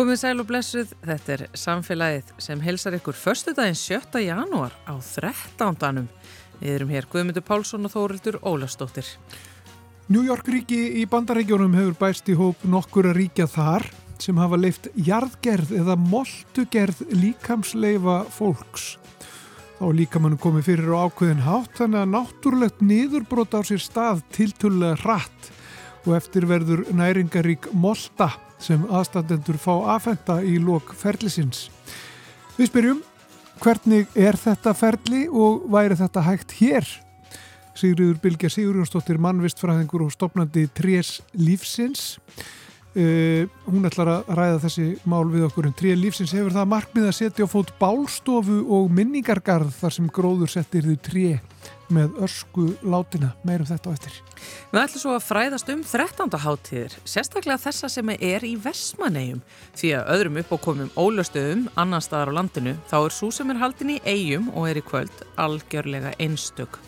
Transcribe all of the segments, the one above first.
Komið sæl og blessuð, þetta er samfélagið sem helsar ykkur förstu daginn 7. janúar á 13. Við erum hér Guðmundur Pálsson og Þórildur Ólastóttir. New York ríki í bandarækjónum hefur bæst í hóp nokkur að ríkja þar sem hafa leift jarðgerð eða moltugerð líkamsleifa fólks. Þá líkamannu komið fyrir á ákveðin hátt þannig að náttúrulegt niðurbrót á sér stað tiltölulega hratt og eftir verður næringarík molta sem aðstandendur fá aðfenda í lok ferlisins. Við spyrjum, hvernig er þetta ferli og væri þetta hægt hér? Sigriður Bilge Sigurjónsdóttir, mannvistfræðingur og stopnandi Trés Lífsins. Uh, hún ætlar að ræða þessi mál við okkur en Trés Lífsins hefur það markmið að setja á fót bálstofu og minningargarð þar sem gróður settir þau tré með ösku látina, meirum þetta á eftir. Við ætlum svo að fræðast um 13. háttíðir, sérstaklega þessa sem er í Vesmanegjum, því að öðrum uppákomum ólastöðum annar staðar á landinu, þá er svo sem er haldin í eigum og er í kvöld algjörlega einstök.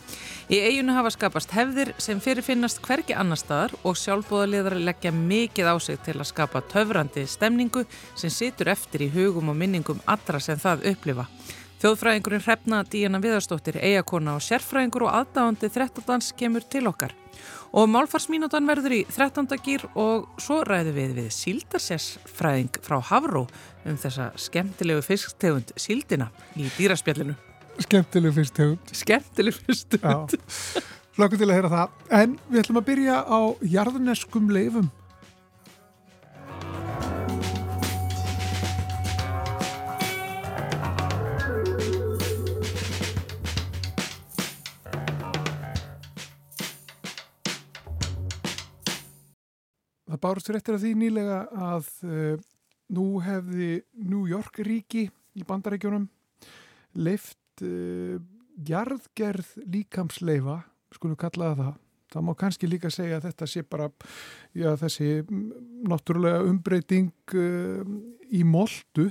Í eigunu hafa skapast hefðir sem fyrirfinnast hvergi annar staðar og sjálfbóðaliðar leggja mikið á sig til að skapa töfrandi stemningu sem situr eftir í hugum og minningum allra sem það upplifa. Þjóðfræðingurinn Hrefna Díana Viðarstóttir, eigakona og sérfræðingur og aðdáðandi 13. kemur til okkar. Og málfarsmínútan verður í 13. gýr og svo ræður við við síldarsessfræðing frá Havró um þessa skemmtilegu fisktegund síldina í dýraspjallinu. Skemmtilegu fisktegund. Skemmtilegu fisktegund. Flokku til að heyra það. En við ætlum að byrja á jarðneskum leifum. Það bárust réttir af því nýlega að uh, nú hefði New York ríki í bandarækjunum leift uh, jarðgerð líkamsleifa, skulum kallaða það. Það má kannski líka segja að þetta sé bara já, þessi náttúrulega umbreyting uh, í moldu,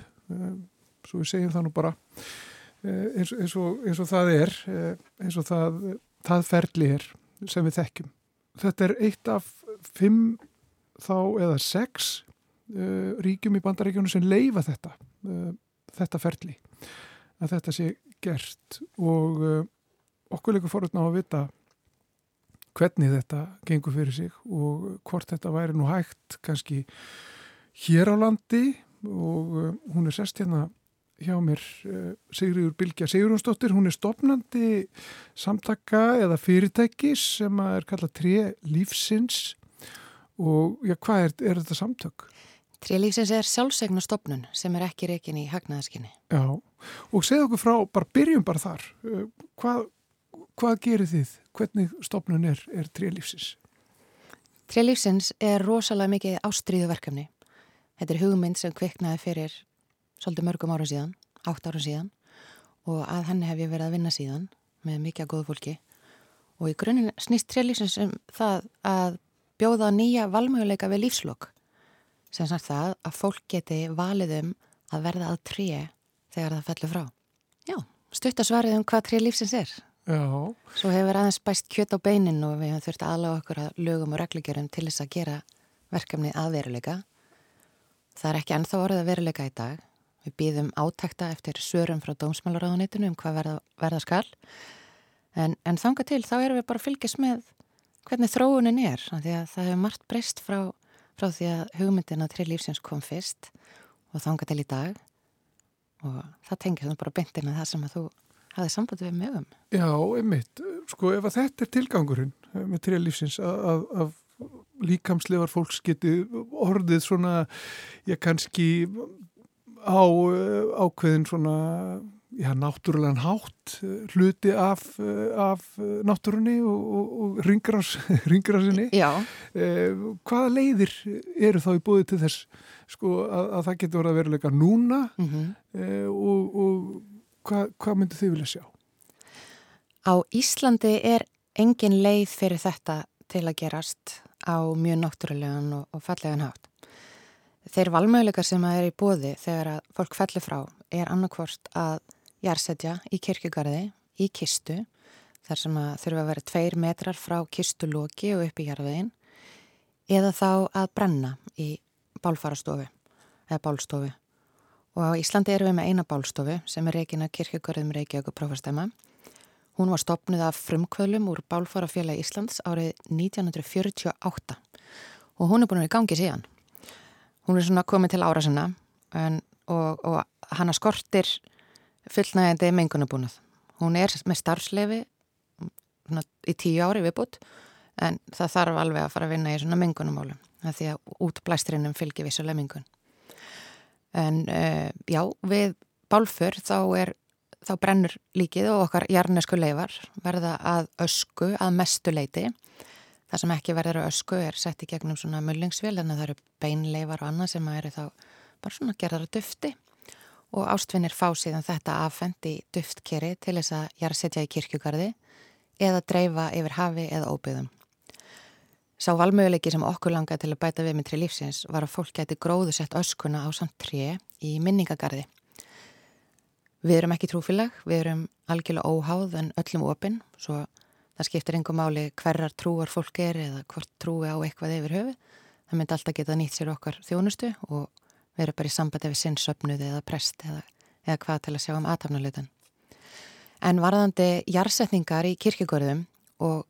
svo við segjum það nú bara eins, eins, og, eins og það er, eins og það, það ferli er sem við þekkjum. Þetta er eitt af fimm þá eða sex uh, ríkjum í bandaríkjónu sem leifa þetta, uh, þetta ferli að þetta sé gert. Og uh, okkur leikur forutna á að vita hvernig þetta gengur fyrir sig og hvort þetta væri nú hægt kannski hér á landi. Og hún er sest hérna hjá mér Sigriður Bilgja Sigurjónsdóttir, hún er stopnandi samtaka eða fyrirtækis sem er kallað 3 lífsins og já, hvað er, er þetta samtök? Trílífsins er sjálfsegna stopnun sem er ekki reikin í hagnaðaskinni. Já, og segð okkur frá, bara byrjum bara þar, hvað, hvað gerir þið? Hvernig stopnun er, er Trílífsins? Trílífsins er rosalega mikið ástríðuverkefni. Þetta er hugmynd sem kviknaði fyrir svolítið mörgum ára síðan, átt ára síðan og að henni hef ég verið að vinna síðan með mikið að góðu fólki og í grunninn snýst Trílífsins um það að bjóða nýja valmöguleika við lífslokk sem sagt það að fólk geti valið um að verða að tré þegar það fellur frá. Já, stuttasvarið um hvað tré lífsins er. Já. Svo hefur aðeins bæst kjött á beinin og við höfum þurft að aðláða okkur að lögum og reglugjörðum til þess að gera verkefni að veruleika. Það er ekki ennþá orðið að veruleika í dag. Við býðum átækta eftir sörum frá dómsmálaráðunitinu um hvað verða, verða skall. En, en þanga til þá erum við bara að fylgjast með hvernig þróunin er, því að það hefur margt breyst frá, frá því að hugmyndin að tri lífsins kom fyrst og þanga til í dag. Og það tengir þú bara beintina það sem að þú hafið samband við mögum. Já, einmitt, sko ef að þetta er tilgangurinn með tri lífsins að, að líkamslegar fólks geti orðið svona, já kannski á eh, ákveðin svona já, náttúrulegan hátt eh, hluti af, eh, af eh, náttúrunni og, og, og ringrásinni eh, hvaða leiðir eru þá í búið til þess sko, að, að það getur verið að veruleika núna mm -hmm. eh, og, og hvað, hvað myndir þið vilja sjá? Á Íslandi er engin leið fyrir þetta til að gerast á mjög náttúrulegan og fallegan hátt Þeir valmöðleikar sem að er í bóði þegar að fólk fellir frá er annarkvort að jarsetja í kirkjugarði í kistu þar sem að þurfa að vera tveir metrar frá kistulóki og upp í jarfiðin eða þá að brenna í bálfarastofu. eða bálstofu. Og á Íslandi erum við með eina bálstofu sem er Reykjana kirkjögörðum Reykjavík og prófastæma. Hún var stopnuð af frumkvölum úr Bálfarafélagi Íslands árið 1948 og hún er búin að í gangi síðan. Hún er svona komið til ára sinna en, og, og hana skortir fullnægandi mengunabúnað. Hún er með starfslefi í tíu ári viðbútt en það þarf alveg að fara að vinna í svona mengunamálu því að útblæsturinnum fylgir vissulega mengun. En uh, já, við bálfur þá er þá brennur líkið og okkar jarnesku leifar verða að ösku að mestu leiti. Það sem ekki verður að ösku er sett í gegnum svona mullingsvél en það eru beinleifar og annað sem eru þá bara svona gerðar að dufti og ástvinnir fá síðan þetta afhengt í duftkeri til þess að jarðsetja í kirkjugarði eða dreifa yfir hafi eða óbyðum. Sá valmöguleiki sem okkur langaði til að bæta við með tri lífsins var að fólk gæti gróðu sett öskuna á samt tré í minningagarði. Við erum ekki trúfélag, við erum algjörlega óháð en öllum opinn, svo það skiptir einhver máli hverjar trúar fólk er eða hvort trúi á eitthvað yfir höfu. Það myndi alltaf geta nýtt sér okkar þjónustu og vera bara í sambandi við sinnsöpnuði eða prest eða, eða hvað til að sjá um aðtafnuleitan. En varðandi jarsetningar í kirkigörðum og,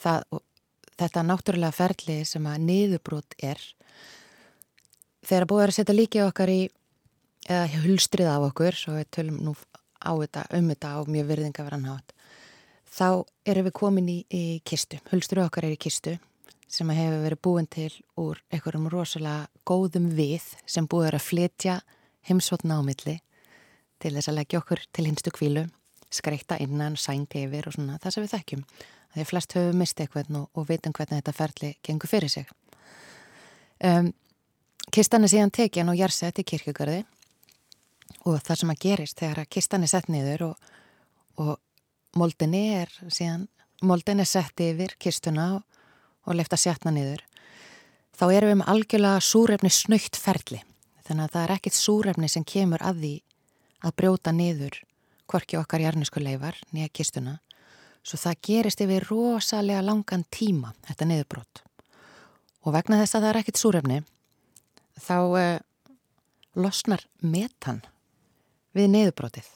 það, og þetta náttúrulega ferli sem að niðurbrót er, þegar búið að setja líki okkar í eða hulstrið af okkur svo við tölum nú á þetta um þetta á mjög virðingaverðan hát þá erum við komin í, í kistu hulstrið okkar er í kistu sem hefur verið búin til úr einhverjum rosalega góðum við sem búið að flytja heimsotna ámilli til þess að leggja okkur til hinstu kvílu skreita innan, sængi yfir og svona það sem við þekkjum. Þegar flest höfum mistið eitthvað og, veitum hvernig þetta ferli gengur fyrir sig. Um, Kistan er síðan tekjan og jærsett í kirkjögarði og það sem að gerist þegar að kistan er sett niður og, og moldinni er síðan, moldinni er sett yfir kistuna og, og lefta sjatna niður þá erum við með algjörlega súrefni snöytt ferli. Þannig að það er ekkit súrefni sem kemur að því að brjóta niður hvorki okkar jarnisku leifar nýja kistuna. Svo það gerist yfir rosalega langan tíma þetta niðurbrót og vegna þess að það er ekkit súrefni þá uh, losnar metan við neðubrotið.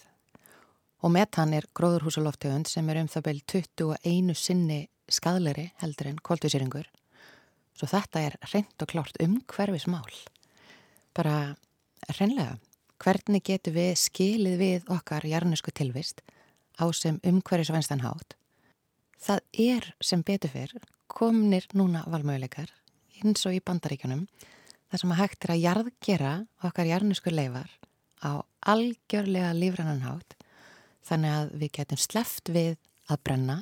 Og metan er gróðurhúsaloftegund sem er um það beil 21 sinni skadleri heldur en koltvísýringur. Svo þetta er reynd og klárt um hverfis mál. Bara reynlega, hvernig getur við skilið við okkar jarnisku tilvist á sem umhverfisvenstan hátt? Það er sem betur fyrr komnir núna valmöguleikar eins og í bandaríkjunum þar sem að hægt er að jarðgera okkar jarnisku leifar á algjörlega lífrannanhátt þannig að við getum sleft við að brenna,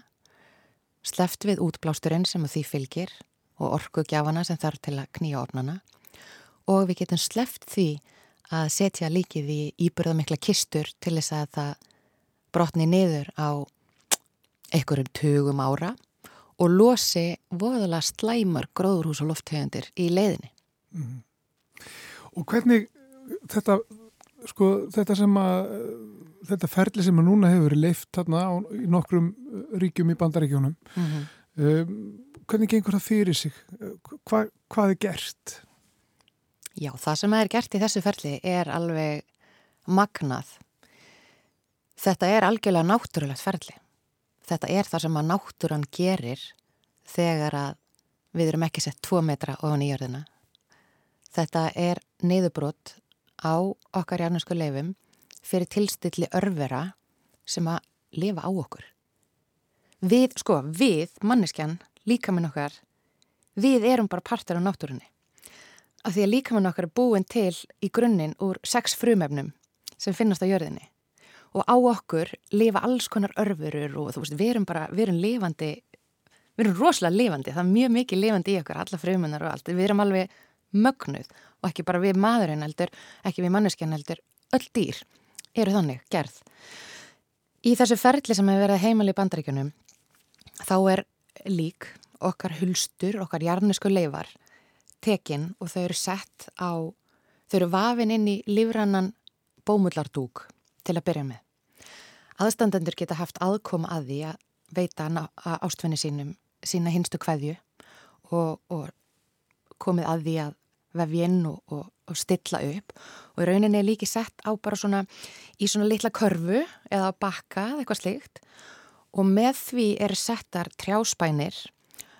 sleft við útblásturinn sem því fylgir og orkugjafana sem þarf til að knýja ornana og við getum sleft því að setja líkið í íbyrðamikla kistur til þess að það brotni niður á einhverjum tugum ára og losi voðala slæmar gróðurhús og lofthauðandir í leiðinni. Mm. Og hvernig þetta sko þetta sem að þetta ferli sem að núna hefur verið leift þarna á, í nokkrum uh, ríkjum í bandaríkjónum mm -hmm. um, hvernig gengur það fyrir sig Hva, hvað er gert? Já, það sem er gert í þessu ferli er alveg magnað þetta er algjörlega náttúrulegt ferli þetta er það sem að náttúran gerir þegar að við erum ekki sett tvo metra ofan í jörðina þetta er neyðubrott á okkar jarnusku leifum fyrir tilstilli örvera sem að lifa á okkur. Við, sko, við, manneskjan, líkaminn okkar, við erum bara partur á náttúrunni. Af því að líkaminn okkar er búin til í grunninn úr sex frumefnum sem finnast á jörðinni. Og á okkur lifa alls konar örfurur og þú veist, við erum bara, við erum lifandi, við erum rosalega lifandi, það er mjög mikið lifandi í okkur, alla frumunar og allt, við erum alveg mögnuð og ekki bara við maðurinn heldur, ekki við manneskjan heldur, öll dýr eru þannig gerð. Í þessu ferli sem hefur verið heimal í bandaríkunum þá er lík okkar hulstur, okkar jarnisku leifar tekin og þau eru sett á, þau eru vafin inn í livrannan bómullardúk til að byrja með. Aðstandendur geta haft aðkoma að því að veita ástfinni sínum sína hinstu kveðju og, og komið að því að vefja inn og, og, og stilla upp. Og í rauninni er líki sett á bara svona í svona litla körfu eða bakka eða eitthvað slikt og með því eru settar trjáspænir.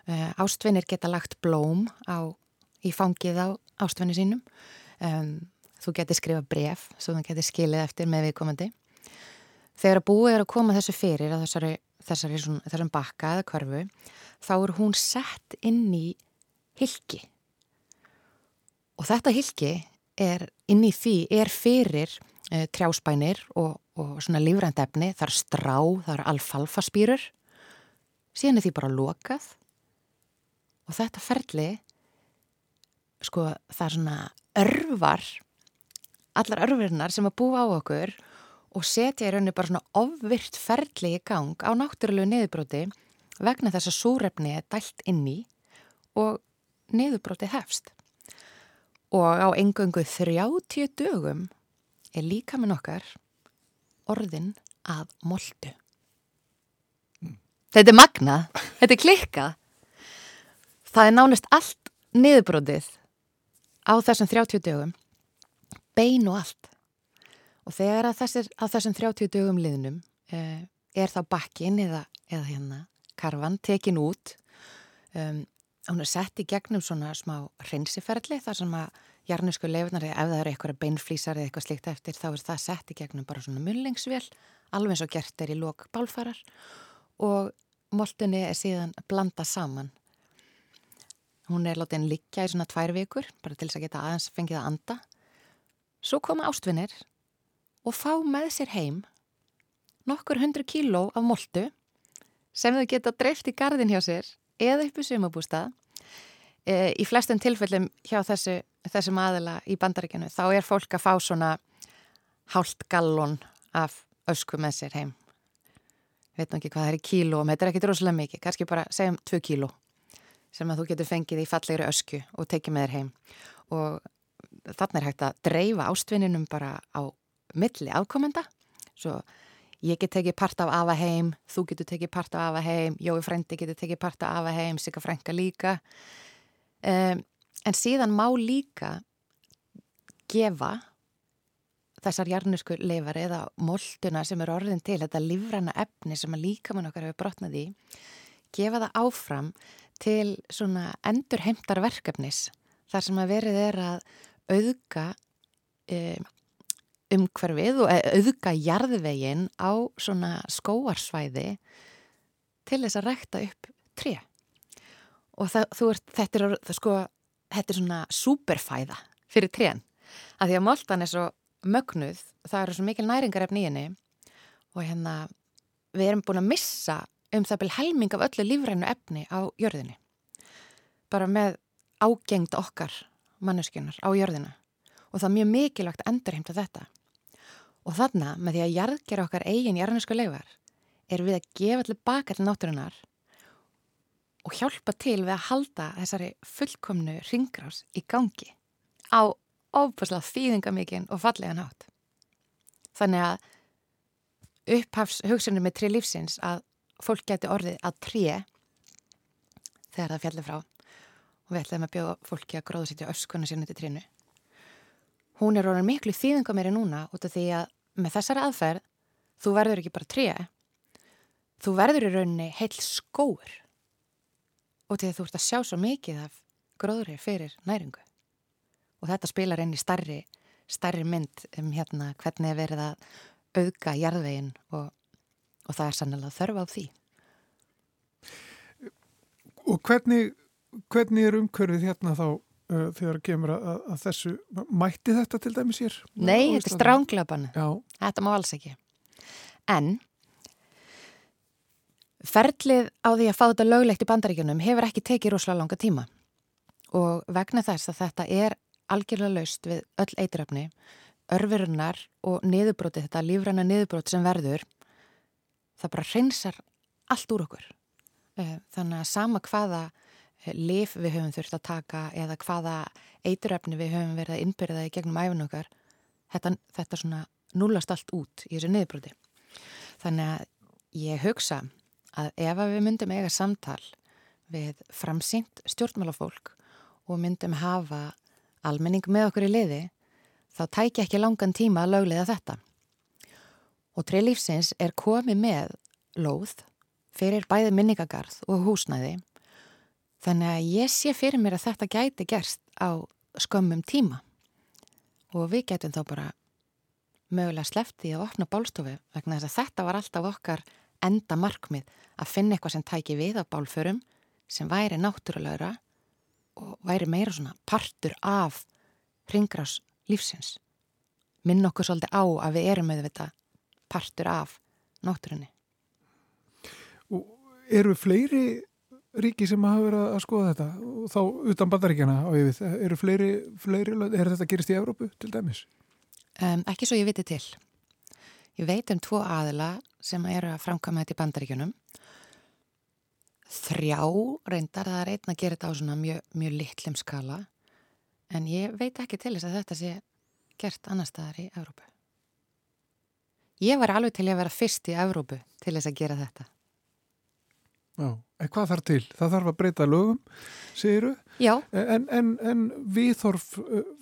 Uh, ástvinnir geta lagt blóm á, í fangið á ástvinni sínum. Um, þú getur skrifa bref svo þú getur skilið eftir með viðkomandi. Þegar að búið er að koma þessu fyrir að þessari, þessari, svona, þessari bakka eða körfu þá er hún sett inn í hilki og þetta hilki er inn í því er fyrir e, trjáspænir og, og svona lífrændefni það er strá, það er alfalfaspýrur síðan er því bara lokað. Og þetta ferli sko það er svona örvar allar örfirnar sem að búa á okkur og setja í rauninu bara svona ofvirt ferli í gang á náttúrulegu niðurbróti vegna þess að súrefni er dælt inn í og niðurbróti hefst. Og á engöngu 30 dögum er líka með nokkar orðin að moldu. Mm. Þetta er magnað, þetta er klikkað. Það er nánist allt niðurbrótið á þessum 30 dögum, bein og allt. Og þegar að, þessir, að þessum 30 dögum liðnum eh, er þá bakkin eða, eða hérna karvan tekin út, um, hún er sett í gegnum svona smá hreinsiferðli þar sem að jarnusku lefnar eða ef það eru eitthvað beinflýsar eða eitthvað slikt eftir þá er það sett í gegnum bara svona mullingsvél, alveg og gert er í lok bálfarar og moltunni er síðan blanda saman. Hún er látið en liggja í svona tvær vikur bara til þess að geta aðeins fengið að anda. Svo koma ástvinnir og fá með sér heim nokkur hundru kíló af moltu sem þau geta dreift í gardin hjá sér eða upp í sumabústað. E, í flestum tilfellum hjá þessu, þessum aðila í bandaríkjanu þá er fólk að fá svona hálft gallon af ösku með sér heim. Veit nú ekki hvað það er í kíló, þetta er ekki droslega mikið, kannski bara segjum 2 kíló sem að þú getur fengið í fallegri ösku og tekið með þér heim. Og þannig er hægt að dreifa ástvinninum bara á milli afkomenda svo ég get tekið part af afa heim þú getur tekið part af afa heim Jói Frendi getur tekið part af afa heim Sigga Frænka líka. Um, en síðan má líka gefa þessar jarnusku leifar eða molduna sem er orðin til þetta livræna efni sem að líka mann okkar hefur brotnað í gefa það áfram til svona endurheimtar verkefnis þar sem að verið er að auðga um, umhverfið og auðga jarðvegin á svona skóarsvæði til þess að rækta upp tré. Og það, er, þetta, er, það sko, þetta er svona superfæða fyrir trén. Að því að moltan er svo mögnuð það eru svo mikil næringarefni í henni og hérna við erum búin að missa um það byrj helming af öllu lífrænu efni á jörðinni. Bara með ágengt okkar manneskjunar á jörðina. Og það er mjög mikilvægt að endurheimta þetta. Og þarna, með því að jarðgera okkar eigin jarðnarsku leifar, er við að gefa allir baka til náttúrunar og hjálpa til við að halda þessari fullkomnu ringgrás í gangi á ofbúslega þýðingamikinn og fallega nátt. Þannig að upphafs hugsunum með tri lífsins að fólk geti orðið að tré þegar það fjallir frá og við ætlum að bjóða fólki að til öskuna sérna til trínu hún er orðin miklu þýðinga meiri núna út af því að með þessari aðferð þú verður ekki bara tré. Þú verður í rauninni heil skóur og til því að þú ert að sjá svo mikið af gróðri fyrir næringu. Og þetta spilar inn í starri starri mynd um hérna hvernig er verið að auðga jarðvegin og, og það er sannlega þörf á því. Og hvernig hvernig er umkörfið hérna þá uh, þegar kemur að, að þessu mætti þetta til dæmis hér? Nei, þetta er stránglaban þetta má alls ekki. En ferlið á því að fá þetta löglegt í bandaríkjunum hefur ekki tekið rosalega langa tíma. Og vegna þess að þetta er algjörlega laust við öll eituröfni örfirinnar og niðurbróti þetta lífræna niðurbróti sem verður það bara reynsar allt úr okkur. Uh, þannig að sama hvaða lif við höfum þurft að taka eða hvaða eituröfni við höfum verið að innbyrða í gegnum æfin okkar þetta, þetta svona núlast allt út í þessu niðurbroti þannig að ég hugsa að ef að við myndum eiga samtal við framsýnt stjórnmálafólk og myndum hafa almenning með okkur í liði, þá tækja ekki langan tíma að löglega þetta. Og treylífsins er komið með lóð fyrir bæði minningagarð og húsnæði þannig að ég sé fyrir mér að þetta gæti gerst á skömmum tíma og við getum þá bara mögulega slefti að opna bálstofu vegna þess að þetta var alltaf okkar enda markmið að finna eitthvað sem tæki við á bálförum sem væri náttúrulegra og væri meira svona partur af ringgrás lífsins. Minn okkur svolítið á að við erum með þetta partur af náttúrunni. Og eru fleiri ríki sem hafa verið að skoða þetta og þá utan bandaríkjana á yfir eru fleiri, fleiri, er þetta gerist í Evrópu til dæmis? Um, ekki svo ég viti til. Ég veit um tvo aðila sem eru að framkama þetta í bandaríkjunum. Þrjá reyndar það er einn að gera þetta á svona mjög, mjög litlum skala en ég veit ekki til þess að þetta sé gert annar staðar í Evrópu. Ég var alveg til að vera fyrst í Evrópu til þess að gera þetta. Já, en hvað þarf til? Það þarf að breyta lögum, segiru? Já. En, en, en viðhorf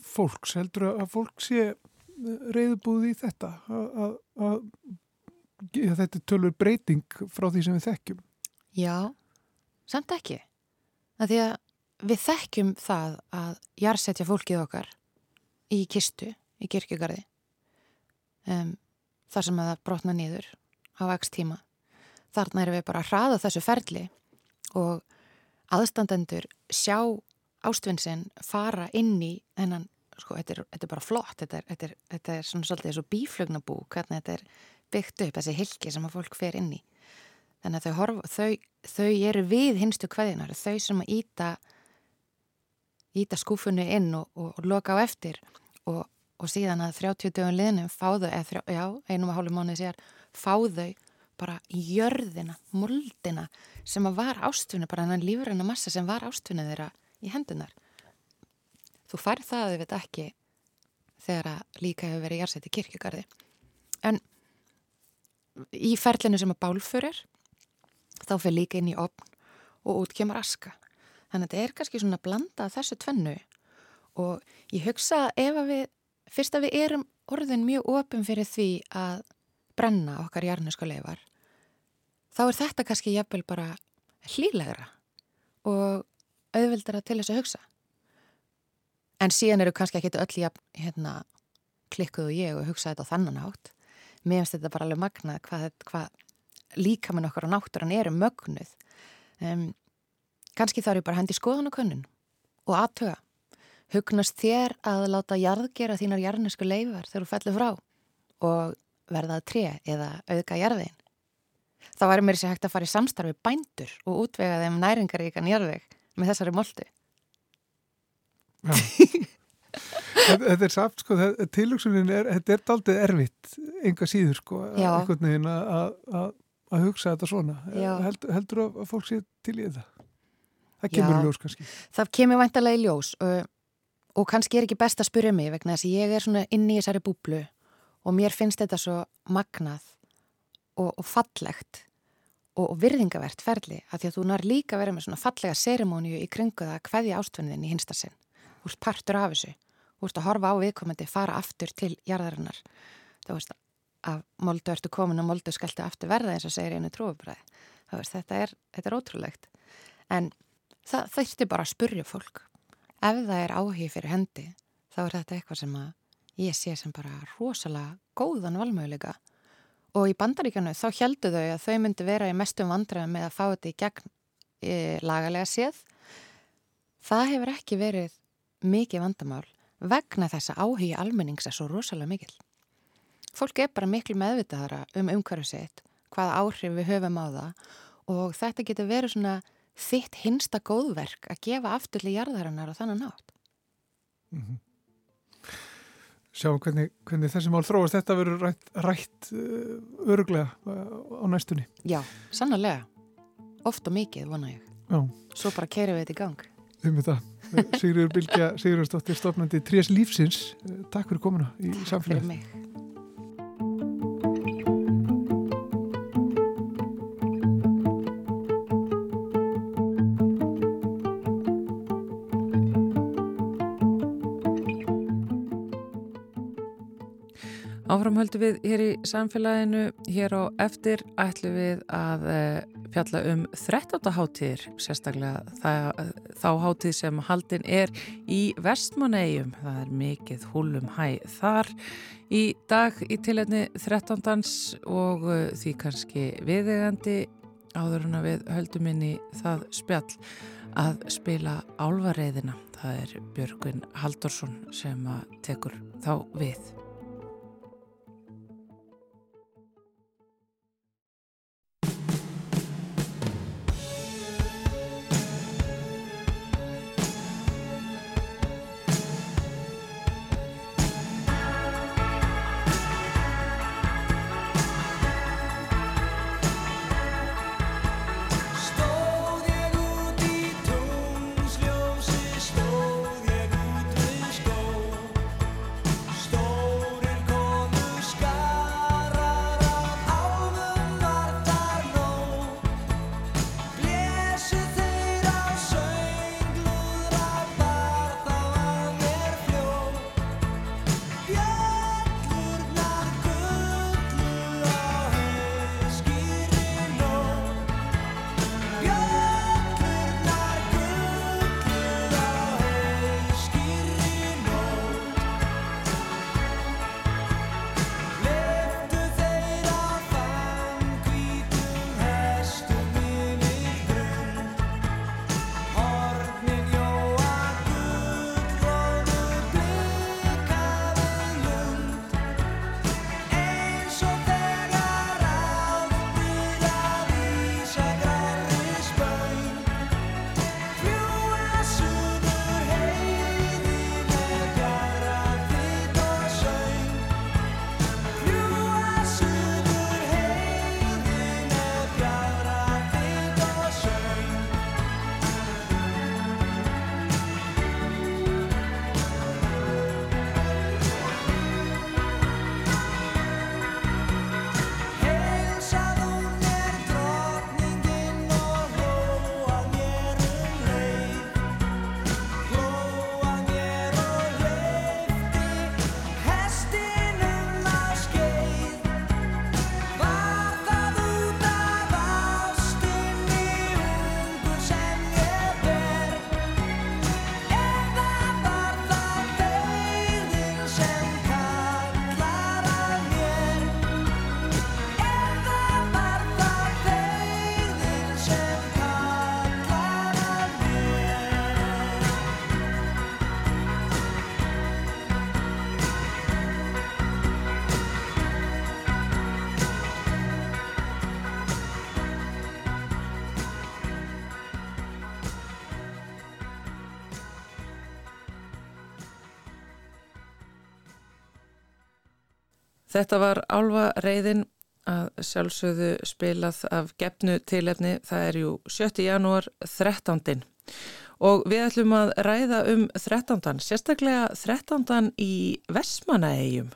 fólks, heldur að fólk sé uh, reyðbúð í þetta? Að, að, að þetta tölur breyting frá því sem við þekkjum? Já, samt ekki. Að því að við þekkjum það að jarsetja fólkið okkar í kistu, í kirkjugarði. Um, þar sem að það brotna nýður á x tíma. Þarna erum við bara að hraða þessu ferli og aðstandendur sjá ástvinnsinn fara inn í þennan, sko, þetta er, þetta er bara flott, þetta er, þetta er, þetta er svona svolítið eins og bíflögnabú, hvernig þetta er byggt upp, þessi hilki sem að fólk fer inn í. Þannig að þau, horfa, þau, þau eru við hinstu kveðinar, þau sem að íta, íta skúfunni inn og, og, og loka á eftir og og síðan að 30 dögum liðnum fáðu, eða þrjá, já, einum og hálfu mánuði sér, fáðu bara jörðina, moldina sem að var ástfunni, bara þannig lífurinn að massa sem var ástfunni þeirra í hendunar. Þú færð það að þið veit ekki þegar að líka hefur verið jársætt í kirkjugarði. En í ferlinu sem að bálfurir, þá fyrir líka inn í opn og út kemur aska. Þannig að þetta er kannski svona blanda þessu tvennu og ég hugsa ef að við fyrst að við erum orðin mjög ofin fyrir því að brenna okkar jarnuska leifar, þá er þetta kannski jafnvel bara hlýlegra og auðvildara til þess að hugsa. En síðan eru kannski ekki öll að hérna, klikkuðu ég og hugsa þetta á þannan átt. Mér finnst þetta bara alveg magnað hvað, hvað líka minn okkar á náttúran eru mögnuð. Um, kannski þá eru bara hendi skoðan og könnun og aðtöga hugnast þér að láta jarðgera þínar jarnesku leifar þegar þú fellur frá og verðað tre eða auðga jarðin. Þá væri mér sér hægt að fara í samstarfi bændur og útvega þeim næringaríkan jarðveg með þessari moldu. þetta er samt sko, tilugsunin er, þetta er daldið erfitt, enga síður sko, einhvern veginn að hugsa þetta svona. Held, heldur að fólk sé til í þetta? Það kemur í ljós kannski. Það kemur vantarlega í ljós og og kannski er ekki best að spyrja mig vegna þess að ég er svona inn í þessari búblu og mér finnst þetta svo magnað og, og fallegt og, og virðingavert ferli að því að þú nær líka verið með svona fallega serimóniu í kringu það að hvaðja ástvenniðin í hinsta sinn. Þú ert partur af þessu. Þú ert að horfa á viðkomandi, fara aftur til jarðarinnar. Þú veist að moldu ertu komin og moldu skaltu aftur verða eins og segir einu trúfubræði Þetta er, þetta er ótrúlegt. En það þurfti bara að spurja fólk. Ef það er áhig fyrir hendi þá er þetta eitthvað sem að ég sé sem bara rosalega góðan valmöguleika og í bandaríkjanu þá heldu þau að þau myndi vera í mestum vandræðum með að fá þetta í gegn e, lagalega séð það hefur ekki verið mikið vandamál vegna þess að áhigi almennings er svo rosalega mikil fólk er bara miklu meðvitaðara um umhverju sitt hvaða áhrif við höfum á það og þetta getur verið svona þitt hinsta góðverk að gefa aftur til jarðarinnar á þannan nátt. Mm -hmm. Sjáum hvernig, hvernig þessi mál þróast. Þetta verður rætt, rætt uh, öruglega uh, á næstunni. Já, sannarlega. Oft og mikið, vona ég. Já. Svo bara kerum við þetta í gang. Um þetta. Sigurður Bilgja, Sigurður Stóttir, stofnandi Trías Lífsins. Takk fyrir komuna í samfélagið. Áframhöldu við hér í samfélaginu, hér á eftir ætlum við að uh, fjalla um 13. hátíðir, sérstaklega það, þá hátíð sem haldin er í vestmannegjum. Það er mikið húlum hæ þar í dag í tilhengni 13. og uh, því kannski viðegandi áður en að við höldum inn í það spjall að spila álvareiðina. Það er Björgun Haldorsson sem tekur þá við. Þetta var Álva reyðin að sjálfsögðu spilað af gefnu tilefni. Það er ju 7. janúar 13. Og við ætlum að ræða um 13. Sérstaklega 13. í Vesmanaegjum.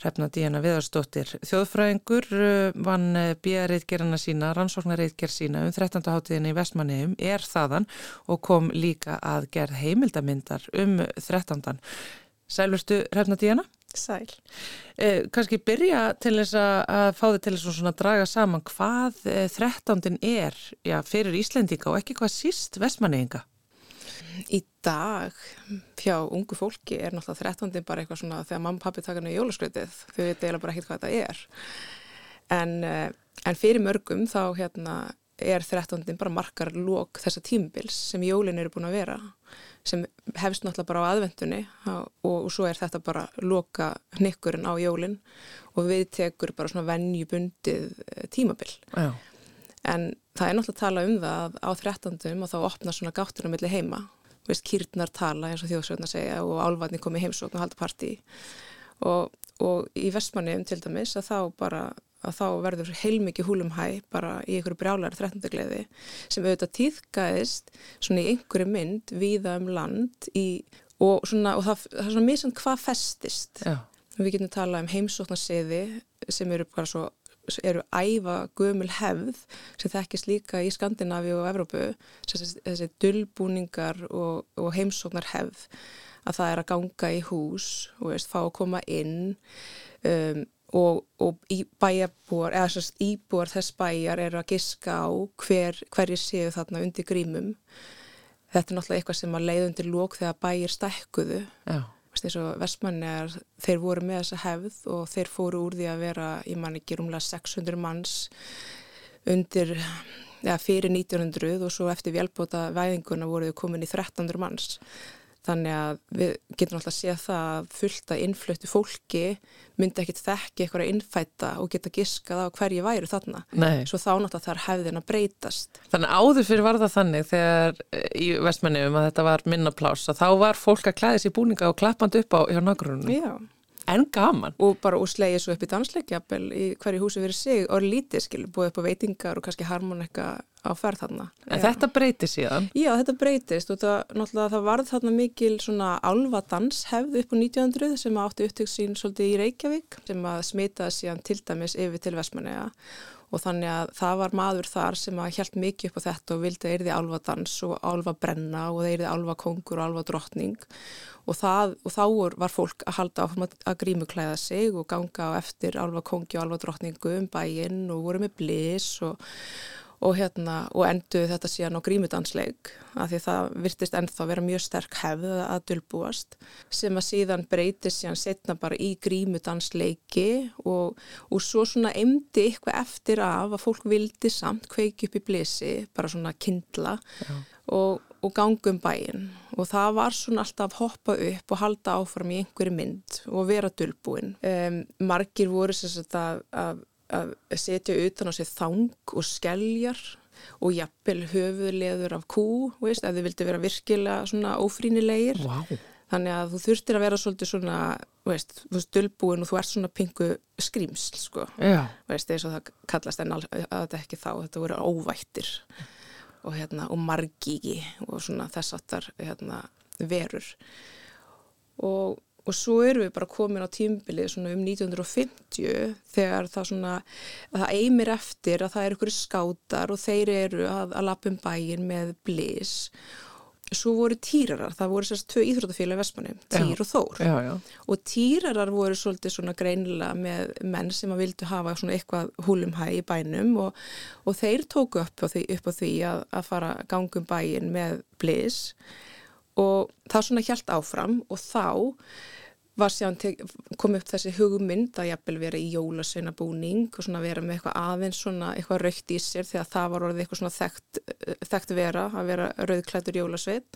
Hrefna Díana Viðarstóttir, þjóðfræðingur, uh, vann uh, bíareitgerina sína, rannsóknareitger sína um 13. hátíðin í Vestmanniðum, er þaðan og kom líka að gerð heimildamindar um 13. Sælurstu Hrefna Díana? Sæl. Eh, Kanski byrja til þess að fá þið til þess að draga saman hvað eh, þrettándin er já, fyrir Íslendinga og ekki hvað síst vestmanninga? Í dag hjá ungu fólki er náttúrulega þrettándin bara eitthvað svona þegar mamma og pappi taka henni í jólaskritið þau veit eiginlega bara ekkert hvað þetta er. En, eh, en fyrir mörgum þá hérna, er þrettándin bara margar lók þessa tímbils sem jólin eru búin að vera sem hefst náttúrulega bara á aðvendunni og, og svo er þetta bara loka hnykkurinn á jólinn og við tekur bara svona vennjubundið eh, tímabil. Já. En það er náttúrulega að tala um það að á 13. og þá opna svona gáttunum millir heima. Veist, kýrnar tala eins og þjóðsveitna segja og álvarni komi heimsókn og halda partí og, og í vestmanniðum til dæmis að þá bara að þá verður heilmikið húlum hæ bara í einhverju brjálar 13. gleði sem auðvitað týðgæðist svona í einhverju mynd viða um land í, og, svona, og það, það er svona mjög svona hvað festist Já. við getum talað um heimsóknarsiði sem eru bara svo eru æfa gömul hefð sem þekkist líka í Skandinavi og Evrópu þessi, þessi dullbúningar og, og heimsóknar hefð að það er að ganga í hús og veist, fá að koma inn um, og, og bæjarbúar, eða sérst íbúar þess bæjar eru að giska á hver, hverju séu þarna undir grímum. Þetta er náttúrulega eitthvað sem að leið undir lók þegar bæjir stækkuðu. Þess að vestmannegar, þeir voru með þessa hefð og þeir fóru úr því að vera, ég man ekki, rúmlega 600 manns undir, eða fyrir 1900 og svo eftir velbóta væðinguna voru þau komin í 1300 manns. Þannig að við getum alltaf að sé það að fullt að innflöttu fólki myndi ekkit þekki eitthvað að innfætta og geta giskað á hverju væri þarna. Nei. Svo þá náttúrulega þarf hefðin að breytast. Þannig áður fyrir var það þannig þegar eh, í vestmennum að þetta var minnapláss að þá var fólk að klæða sér búninga og klappandi upp á hjá nágrunum. Já. En gaman. Og bara úr slegið svo upp í dansleikjapel í hverju húsi verið sig og lítið skil, búið upp á veitingar og kannski harmonika á ferð þarna. En Já. þetta breytir síðan. Já, þetta breytist og það, náttúrulega það varð þarna mikil svona alva danshefð upp á 1900 sem átti upptöks sín svolítið í Reykjavík sem að smitaði síðan til dæmis yfir til Vestmanneja og þannig að það var maður þar sem að hjælt mikið upp á þetta og vildi að yrði alva dans og alva brenna og það yrði alva kongur og alva drottning og, það, og þá var fólk að halda áfram að, grímuklæða sig og ganga á eftir alva kongi og alva drottningu um bæinn og voru með blis og og hérna, og enduðu þetta síðan á grímudansleik, af því það virtist ennþá vera mjög sterk hefð að dölbúast, sem að síðan breytist síðan setna bara í grímudansleiki og, og svo svona emdi eitthvað eftir af að fólk vildi samt kveiki upp í blisi, bara svona kindla og, og gangum bæinn og það var svona alltaf hoppa upp og halda áfram í einhverju mynd og vera dölbúin. Um, margir voru sem sagt að, að að setja utan á sig þang og skelljar og jafnvel höfuðleður af kú, veist, ef þið vildi vera virkilega svona ófrínilegir. Wow. Þannig að þú þurftir að vera svolítið svona, veist, þú veist, dölbúin og þú ert svona pingu skrýmsl, sko. Já. Veist, eins og það kallast en að þetta ekki þá, þetta voru óvættir og hérna, og margíki og svona þess aftar, hérna, verur. Og Og svo erum við bara komin á tímbilið svona um 1950 þegar það svona, það eimir eftir að það eru ykkur skátar og þeir eru að, að lappum bæin með blis. Svo voru týrarar, það voru sérst tvö íþrótafélag í Vestmanni, Týr Já. og Þór. Já, já. Og týrarar voru svolítið svona greinilega með menn sem að vildu hafa svona eitthvað húlumhæ í bænum og, og þeir tóku upp á því, upp á því að, að fara gangum bæin með blis og það svona hjælt áfram og þá kom upp þessi hugmynd að jafnvel vera í jólasveinabúning og svona vera með eitthvað aðeins svona eitthvað raukt í sér því að það var orðið eitthvað svona þekkt, þekkt vera að vera rauðklættur jólasvein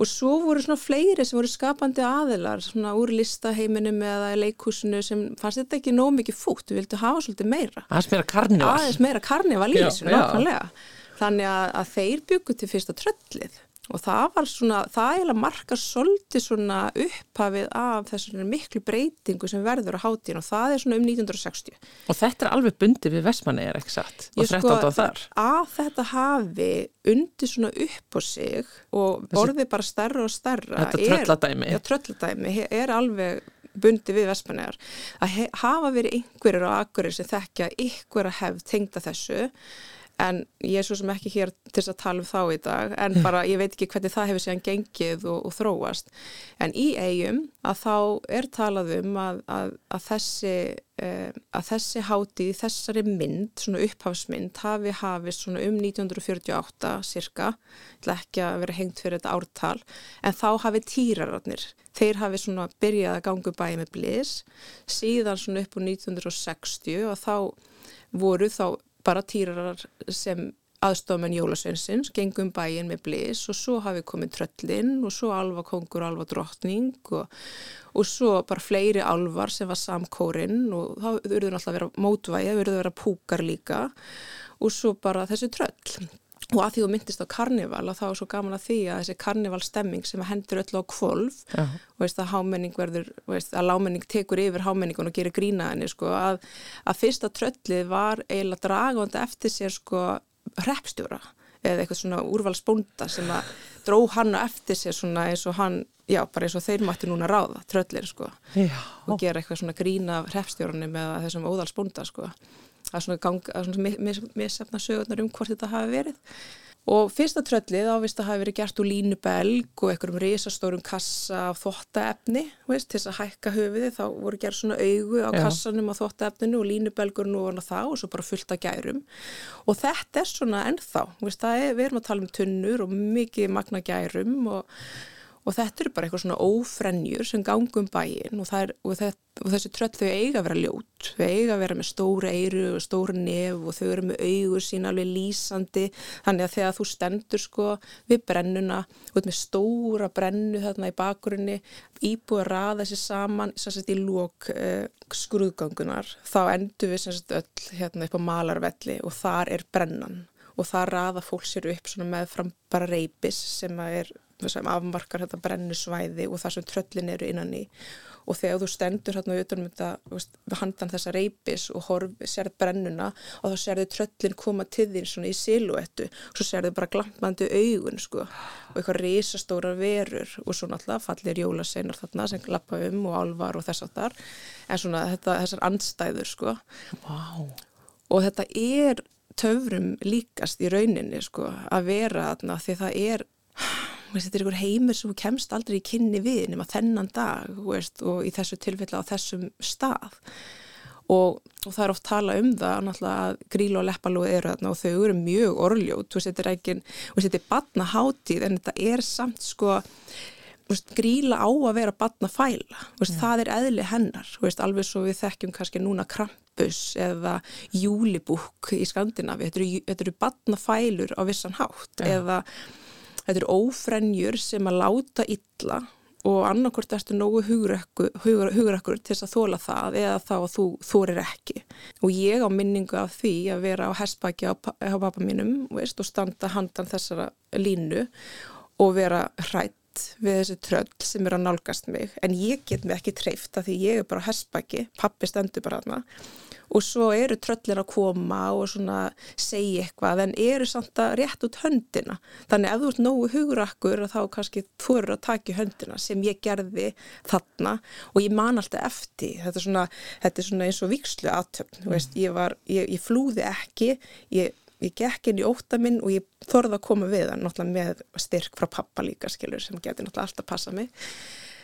og svo voru svona fleiri sem voru skapandi aðilar svona úr listaheiminum eða leikhúsinu sem fannst þetta ekki nóg mikið fútt, við vildum hafa svolítið meira. Aðeins meira karnival. aðeins meira karnival í þessu, nákvæmlega. Þannig að, að þeir byggu til fyrsta tröllið og það var svona, það eiginlega markar svolítið svona upphafið af þessu miklu breytingu sem verður á hátíðin og það er svona um 1960 Og þetta er alveg bundið við Vestmanni, er ekki satt? Og Ég 13 á þar. að þetta hafi undir svona upp á sig og Þessi- orðið bara stærra og stærra Þetta er- trölladæmi. Já, trölladæmi er alveg bundið við Vestmannegar að hafa verið einhverjir á akkurir sem þekkja einhverja hefð tengda þessu en ég er svo sem ekki hér til þess að tala um þá í dag en bara ég veit ekki hvernig það hefur síðan gengið og, og þróast. En í eigum að þá er talað um að, að, að þessi uh, að þessi hátíð, þessari mynd svona upphafsmynd hafi hafist svona um 1948 cirka ekki að vera hengt fyrir þetta ártal. En þá hafi týrararnir þeir hafi svona byrjað að ganga bæði með blis síðan svona upp á 1960 og þá voru þá bara týrarar sem aðstofmenn Jólasveinsins, gengum bæin með blis og svo hafi komið tröllinn og svo alva kongur og alva drottning og, og svo bara fleiri alvar sem var samkórin og þá urður náttúrulega að vera mótvægi, urður að vera púkar líka og svo bara þessi tröll. Og að því þú myndist á karnival og þá er svo gaman að því að þessi karnivalstemming sem hendur öll á kvolf Já. og veist að hámenning verður, veist, að lámenning tekur yfir hámenningun og gerir grína henni sko, að, að fyrsta tröllið var eiginlega dragandi eftir sér sko hreppstjóra eða eitthvað svona úrvalsbónda sem að dró hann eftir sér svona eins og hann, já bara eins og þeir mætti núna ráða, tröllir sko Já. og gera eitthvað svona grína af hreppstjóranum eða þessum óðalsbónda sko að svona, gang, að svona mis, mis, missefna sögurnar um hvort þetta hafi verið Og fyrsta tröllið ávist að hafi verið gert úr línubelg og einhverjum risastórum kassa af þottaefni, veist, til þess að hækka höfiði, þá voru gerð svona augu á Já. kassanum á þottaefninu og línubelgur nú var það og svo bara fullt af gærum. Og þetta er svona ennþá, veist, er, við erum að tala um tunnur og mikið magna gærum og og þetta eru bara eitthvað svona ófrennjur sem gangum bæin og, er, og, það, og þessi tröll þau eiga að vera ljót. Þau eiga að vera með stóra eiru og stóra nef og þau eru með augur sín alveg lýsandi. Þannig að þegar þú stendur sko við brennuna út með stóra brennu þarna í bakgrunni íbúið að raða sér saman sérst í lók uh, skrúðgangunar þá endur við sérst öll hérna upp á malarvelli og þar er brennan. Og það raða fólk sér upp með fram bara reypis sem er sem afmarkar þetta brennusvæði og það sem tröllin eru innan í. Og þegar þú stendur hérna utanum þetta handan þessa reypis og horf, sérð brennuna og þá sérðu tröllin koma til þín svona í siluettu og svo sérðu bara glampandi augun sko og eitthvað risastóra verur og svo náttúrulega fallir jólaseinar þarna sem lappa um og alvar og þess að þar en svona þetta, þessar andstæður sko. Wow. og þetta er töfrum líkast í rauninni sko að vera þarna því það er veist, þetta er einhver heimur sem kemst aldrei í kynni við nema þennan dag veist, og í þessu tilfella á þessum stað. Og, og það er oft tala um það að gríla og leppalóð eru þarna og þau eru mjög orðljót. Þetta er ekki, þetta er batna hátíð en þetta er samt sko Veist, gríla á að vera batna fæla veist, það er eðli hennar. Alveg svo við þekkjum kannski núna krampus eða júlibúk í Skandinavi, þetta eru, eru batna fælur á vissan hátt ja. eða Þetta eru ófrenjur sem að láta illa og annarkort ertu nógu hugrakkur til þess að þóla það eða þá að þú þórir ekki. Og ég á minningu af því að vera á hessbækja á, á pappa mínum veist, og standa handan þessara línu og vera hrætt við þessi tröll sem er að nálgast mig en ég get mig ekki treyft af því ég er bara hessbæki, pappi stendur bara hana og svo eru tröllir að koma og svona segja eitthvað en eru samt að rétt út höndina þannig ef þú ert nógu hugrakkur þá kannski þú eru að taka höndina sem ég gerði þarna og ég man alltaf eftir þetta er svona, þetta er svona eins og vikslu aðtöfn mm. ég, ég flúði ekki ég, ég gekk inn í óta minn og ég þorði að koma við hann náttúrulega með styrk frá pappa líka skilur sem geti náttúrulega alltaf passa mig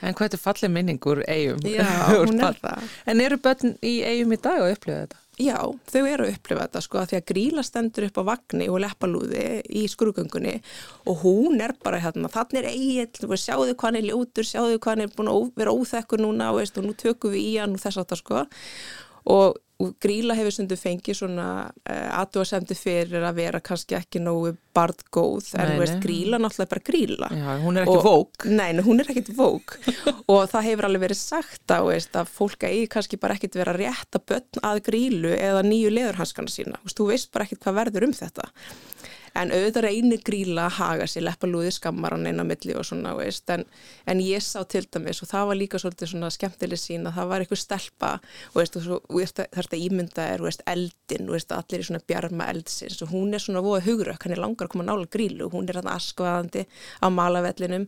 En hvað er þetta fallið minningur eigum? Já, hún er það. En eru börn í eigum í dag að upplifa þetta? Já, þau eru að upplifa þetta sko að því að gríla stendur upp á vagnni og leppalúði í skrugöngunni og hún er bara hérna, þannig er eigin, sjáðu hvað hann er ljótur, sjáðu hvað hann er búin að vera óþekkur núna og, veist, og nú tökum við í hann og þess að það sko og og gríla hefur stundu fengið svona uh, eh, aðdóðasemdi fyrir að vera kannski ekki nógu barðgóð en veist, gríla náttúrulega bara gríla Já, hún er ekki vók Nei, hún er ekki vók og það hefur alveg verið sagt að, veist, að fólk eigi kannski bara ekkit vera rétt að börn að grílu eða nýju leðurhanskana sína. Þú veist bara ekkit hvað verður um þetta en auðvitað reynir gríla að haga sér leppalúði skammar hann einn á milli og svona veist, en, en ég sá til dæmis og það var líka svolítið svona skemmtileg sín að það var eitthvað stelpa og, veist, og þetta ímynda er veist, eldin og allir er svona bjarma eldsins. Og hún er svona voða hugrökk, hann er langar að koma nála grílu hún er hann askvaðandi á malavellinum.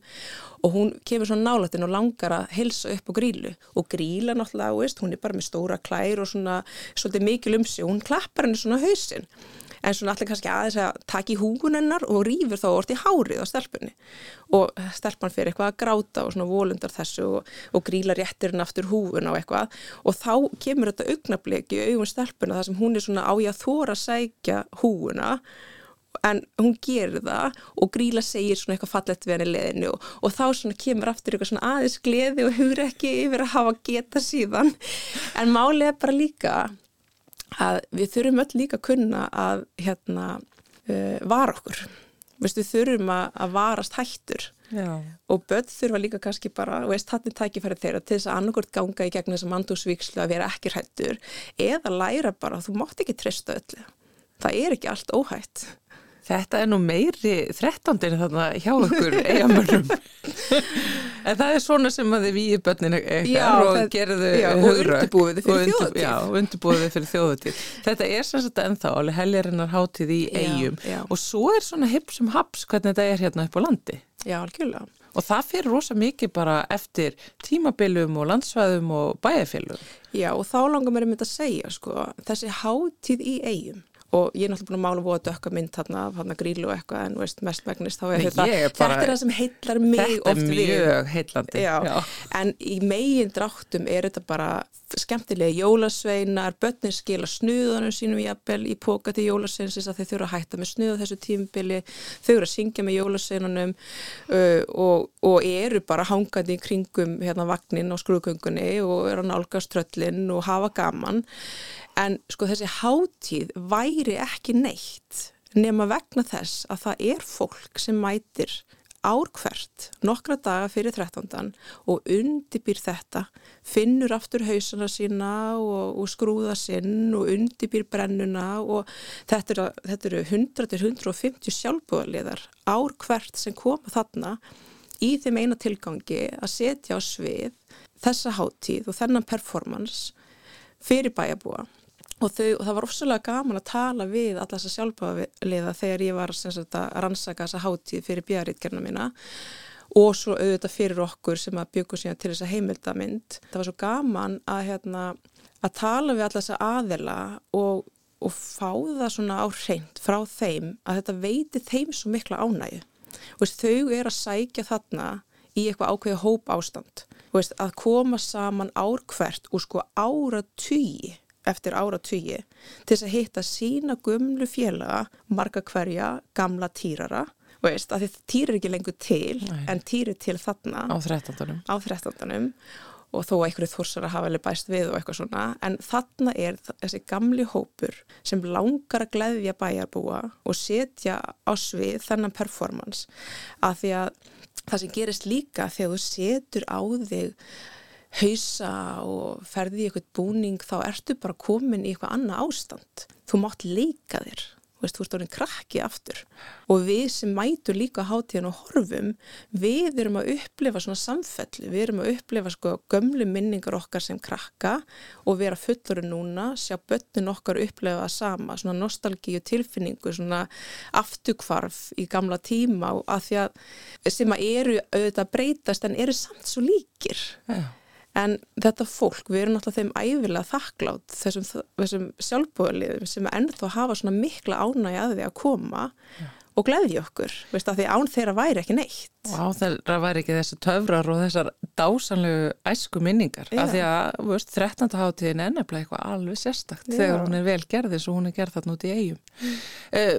Og hún kemur svona nálatinn og langar að helsa upp á grílu og gríla náttúrulega, hún er bara með stóra klær og svona svolítið mikil um sig og hún klappar henni svona hausin en svona allir kannski aðeins að taka í húgunennar og rýfur þá orðið hárið á stelpunni. Og stelpan fyrir eitthvað að gráta og svona volundar þessu og, og gríla réttirinn aftur húgun á eitthvað. Og þá kemur þetta augnabliki í augum stelpuna þar sem hún er svona á ég að þóra að sækja húguna en hún gerir það og Gríla segir svona eitthvað fallett við henni leðinu og, og þá svona kemur aftur eitthvað svona aðeins gleði og hugur ekki yfir að hafa geta síðan. En málið er bara líka að við þurfum öll líka að kunna að hérna uh, vara okkur. Við þurfum að, að varast hættur. Já. og börn þurfa líka kannski bara og veist hann er tækifæri þeirra til þess að annarkort ganga í gegn þess að mandúsvíkslu að vera ekki hættur eða læra bara að þú mátt ekki trista öllu. Það er ekki allt óhætt Þetta er nú meiri þrettandin þarna hjá okkur eigamörnum. en það er svona sem að þið výi börnin eitthvað og gerðu. Og undirbúið fyrir þjóðutíð. Já, undirbúið fyrir þjóðutíð. Þetta er sem sagt ennþá alveg heljarinnar hátíð í eigum og svo er svona hipsum haps hvernig þetta er hérna upp á landi. Já, algjörlega. Og það fyrir rosa mikið bara eftir tímabilum og landsvæðum og bæjarfélum. Já, og þá langar mér að mynda að segja, sko, þessi hátíð í eigum og ég er náttúrulega búin að mála að dökka mynd þarna, þarna grílu og eitthvað en veist, mest megnist þá er þetta er þetta er það sem heillar mig Þetta oft er við. mjög heillandi. En í megin dráttum er þetta bara skemmtilega jólasveinar börnin skila snuðanum sínum jafnvel í póka til jólasveinsins að þeir þurfa að hætta með snuð á þessu tímubili þau eru að syngja með jólasveinunum uh, og, og eru bara hangandi í kringum hérna vagnin á skrúðgöngunni og eru að nálgast tröllin og hafa gaman. En sko þessi hátíð væri ekki neitt nema vegna þess að það er fólk sem mætir árkvert nokkra daga fyrir 13. og undibýr þetta, finnur aftur hausana sína og, og skrúða sinn og undibýr brennuna og þetta eru, þetta eru 100-150 sjálfbúðaliðar árkvert sem koma þarna í þeim eina tilgangi að setja á svið þessa hátíð og þennan performance fyrir bæjabúa og, þau, og það var ofsalega gaman að tala við alla þessa sjálfbáðaliða þegar ég var sagt, að rannsaka þessa hátíð fyrir björritgerna mína og svo auðvitað fyrir okkur sem að byggja síðan til þessa heimildamind. Það var svo gaman að, hérna, að tala við alla þessa aðela og, og fá það svona á hreint frá þeim að þetta veiti þeim svo mikla ánægu. Veist, þau er að sækja þarna í eitthvað ákveði hóp ástand. Veist, að koma saman ár hvert og sko ára tugi eftir ára tugi til þess að hitta sína gumlu félaga, marga hverja, gamla týrara veist, að þetta týrir ekki lengur til Nei. en týrir til þarna Á 13. á 13. og þó að einhverju þorsar að hafa alveg bæst við og eitthvað svona en þarna er þessi gamli hópur sem langar að gleðja bæjarbúa og setja á svið þennan performance að því að það sem gerist líka þegar þú setur á þig hausa og ferði í eitthvað búning þá ertu bara komin í eitthvað annað ástand. Þú mátt leika þér, þú veist, þú ert orðin krakki aftur og við sem mætu líka hátíðan og horfum, við erum að upplifa svona samfellu, við erum að upplifa sko gömlu minningar okkar sem krakka og vera fullur núna, sjá börnin okkar upplifa það sama, svona nostalgíu tilfinningu, svona aftukvarf í gamla tíma að að sem að eru auðvitað að breytast en eru samt svo líkir. Já. En þetta fólk, við erum náttúrulega þeim æfilega þakklátt þessum, þessum sjálfbúðaliðum sem ennþá hafa svona mikla ánægi að því að koma og gleðja okkur, veist að því án þeirra væri ekki neitt. Og á þeirra væri ekki þessi töfrar og þessar dásanlegu æsku minningar. Já. Af því að, veist, 13. hátíðin er nefnilega eitthvað alveg sérstakt Já. þegar hún er vel gerð eins og hún er gerð þarna út í eigum. Eh,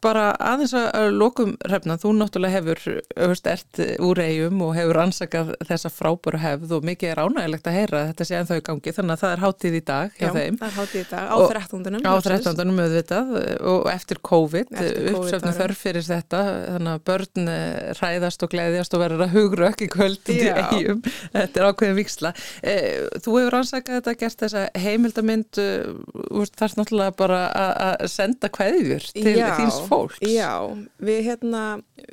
bara aðeins að lokum hrefna, þú náttúrulega hefur, þú veist, ert úr eigum og hefur ansakað þessa frábæru hefð og mikið er ánægilegt að heyra þetta sé ennþá í gangi, þannig að það er hátíð í dag hjá Já, það er hátíð í dag á Og- 13. Á 13. auðvitað og eftir COVID, COVID uppsöfnu árin. þörf fyrir þetta, þannig að börn eh, hræðast og gleðjast og verður að hugrökk í kvöld í eigum. Þetta er ákveðin viksla. Eh, Þú hefur ansakað þetta, gert þessa heimildamind, eh, þarf náttúrulega bara að- senda kveðjur til Já, þíns fólks. Já, við hérna,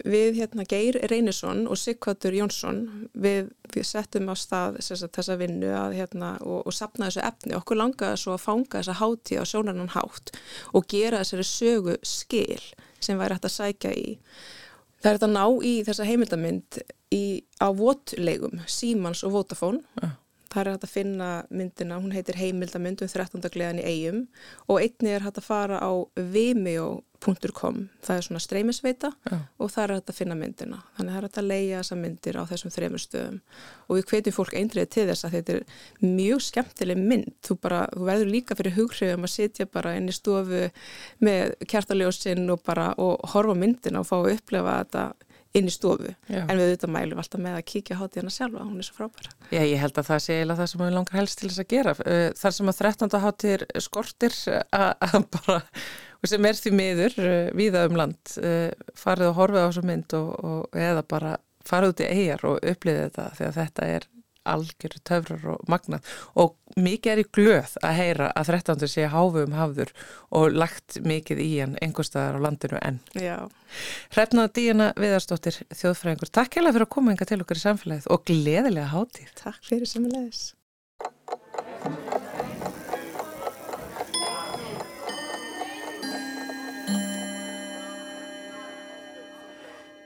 við hérna Geir Reynisson og Sigvatur Jónsson, við, við settum á stað sagt, þessa vinnu að, hérna, og, og sapna þessu efni. Okkur langaði svo að fanga þessa hátíð á sjónarnan hátt og gera þessari sögu skil sem væri hægt að sækja í. Það er þetta ná í þessa heimildamind í, á votlegum, Símans og Vodafone. Já. Það er hægt að finna myndina, hún heitir heimildamynd um 13. gleðan í eigum og einni er hægt að fara á vimeo.com, það er svona streymisveita Já. og það er hægt að finna myndina. Þannig það er hægt að leia þessa myndir á þessum þremur stöðum og við hvetjum fólk eindriðið til þess að þetta er mjög skemmtileg mynd. Þú, bara, þú verður líka fyrir hughrifum að sitja bara inn í stofu með kjartaljósinn og bara og horfa myndina og fá að upplefa þetta inn í stofu. Já. En við auðvitað mælum alltaf með að kíkja hátíðana sjálfa, hún er svo frábæra. Já, ég held að það sé eiginlega það sem við langar helst til þess að gera. Eh, Þar sem að 13. hátíðir skortir að að bara, sem er því miður eh, víða um land, eh, farið og horfið á þessu mynd og, og eða bara farið út í eigjar og upplýðið þetta að þetta er algjör töfrar og magnað og mikið er í glöð að heyra að 13. sé háfum hafður og lagt mikið í hann einhverstaðar á landinu enn. Já. Hrefna Díana Viðarsdóttir, þjóðfræðingur, takk hérlega fyrir að koma enga til okkar í samfélagið og gleðilega hátíð. Takk fyrir sem er leiðis.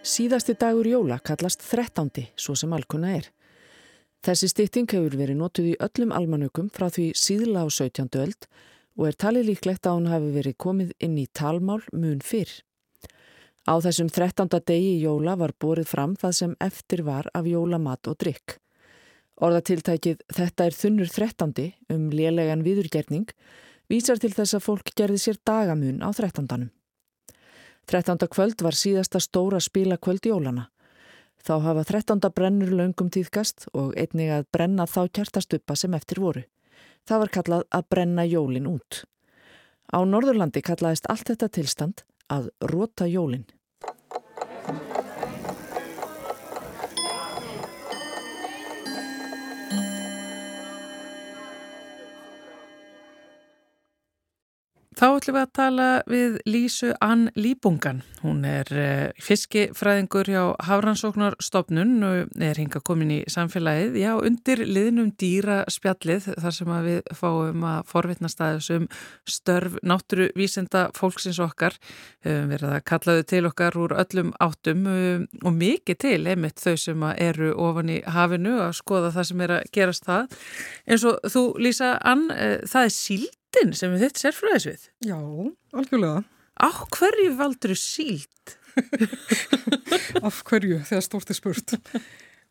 Síðasti dagur jóla kallast 13. svo sem alkunna er. Þessi stytting hefur verið notuð í öllum almanökum frá því síðla á 17. öld og er talið líklegt að hún hafi verið komið inn í talmál mun fyrr. Á þessum 13. degi jóla var borið fram það sem eftir var af jólamat og drikk. Orðatiltækið Þetta er þunnur 13. um lélegan viðurgerning vísar til þess að fólk gerði sér dagamun á 13. 13. kvöld var síðasta stóra spila kvöld jólana. Þá hafa 13. brennur löngum tíðkast og einnig að brenna þá kjartastuppa sem eftir voru. Það var kallað að brenna jólin út. Á Norðurlandi kallaðist allt þetta tilstand að róta jólin. Þá ætlum við að tala við Lísu Ann Líbungan. Hún er eh, fiskifræðingur hjá Hafrannsóknarstofnun og er hinga komin í samfélagið. Já, undir liðnum dýra spjallið þar sem við fáum að forvitna staðisum störf náttúruvísenda fólksins okkar. Við verðum að kalla þau til okkar úr öllum áttum um, og mikið til einmitt þau sem eru ofan í hafinu að skoða það sem er að gerast það. En svo þú Lísa Ann, eh, það er síld síldin sem við þitt sérfræðisvið? Já, algjörlega. Á hverju valdur þú síld? Af hverju, þegar stort er spurt.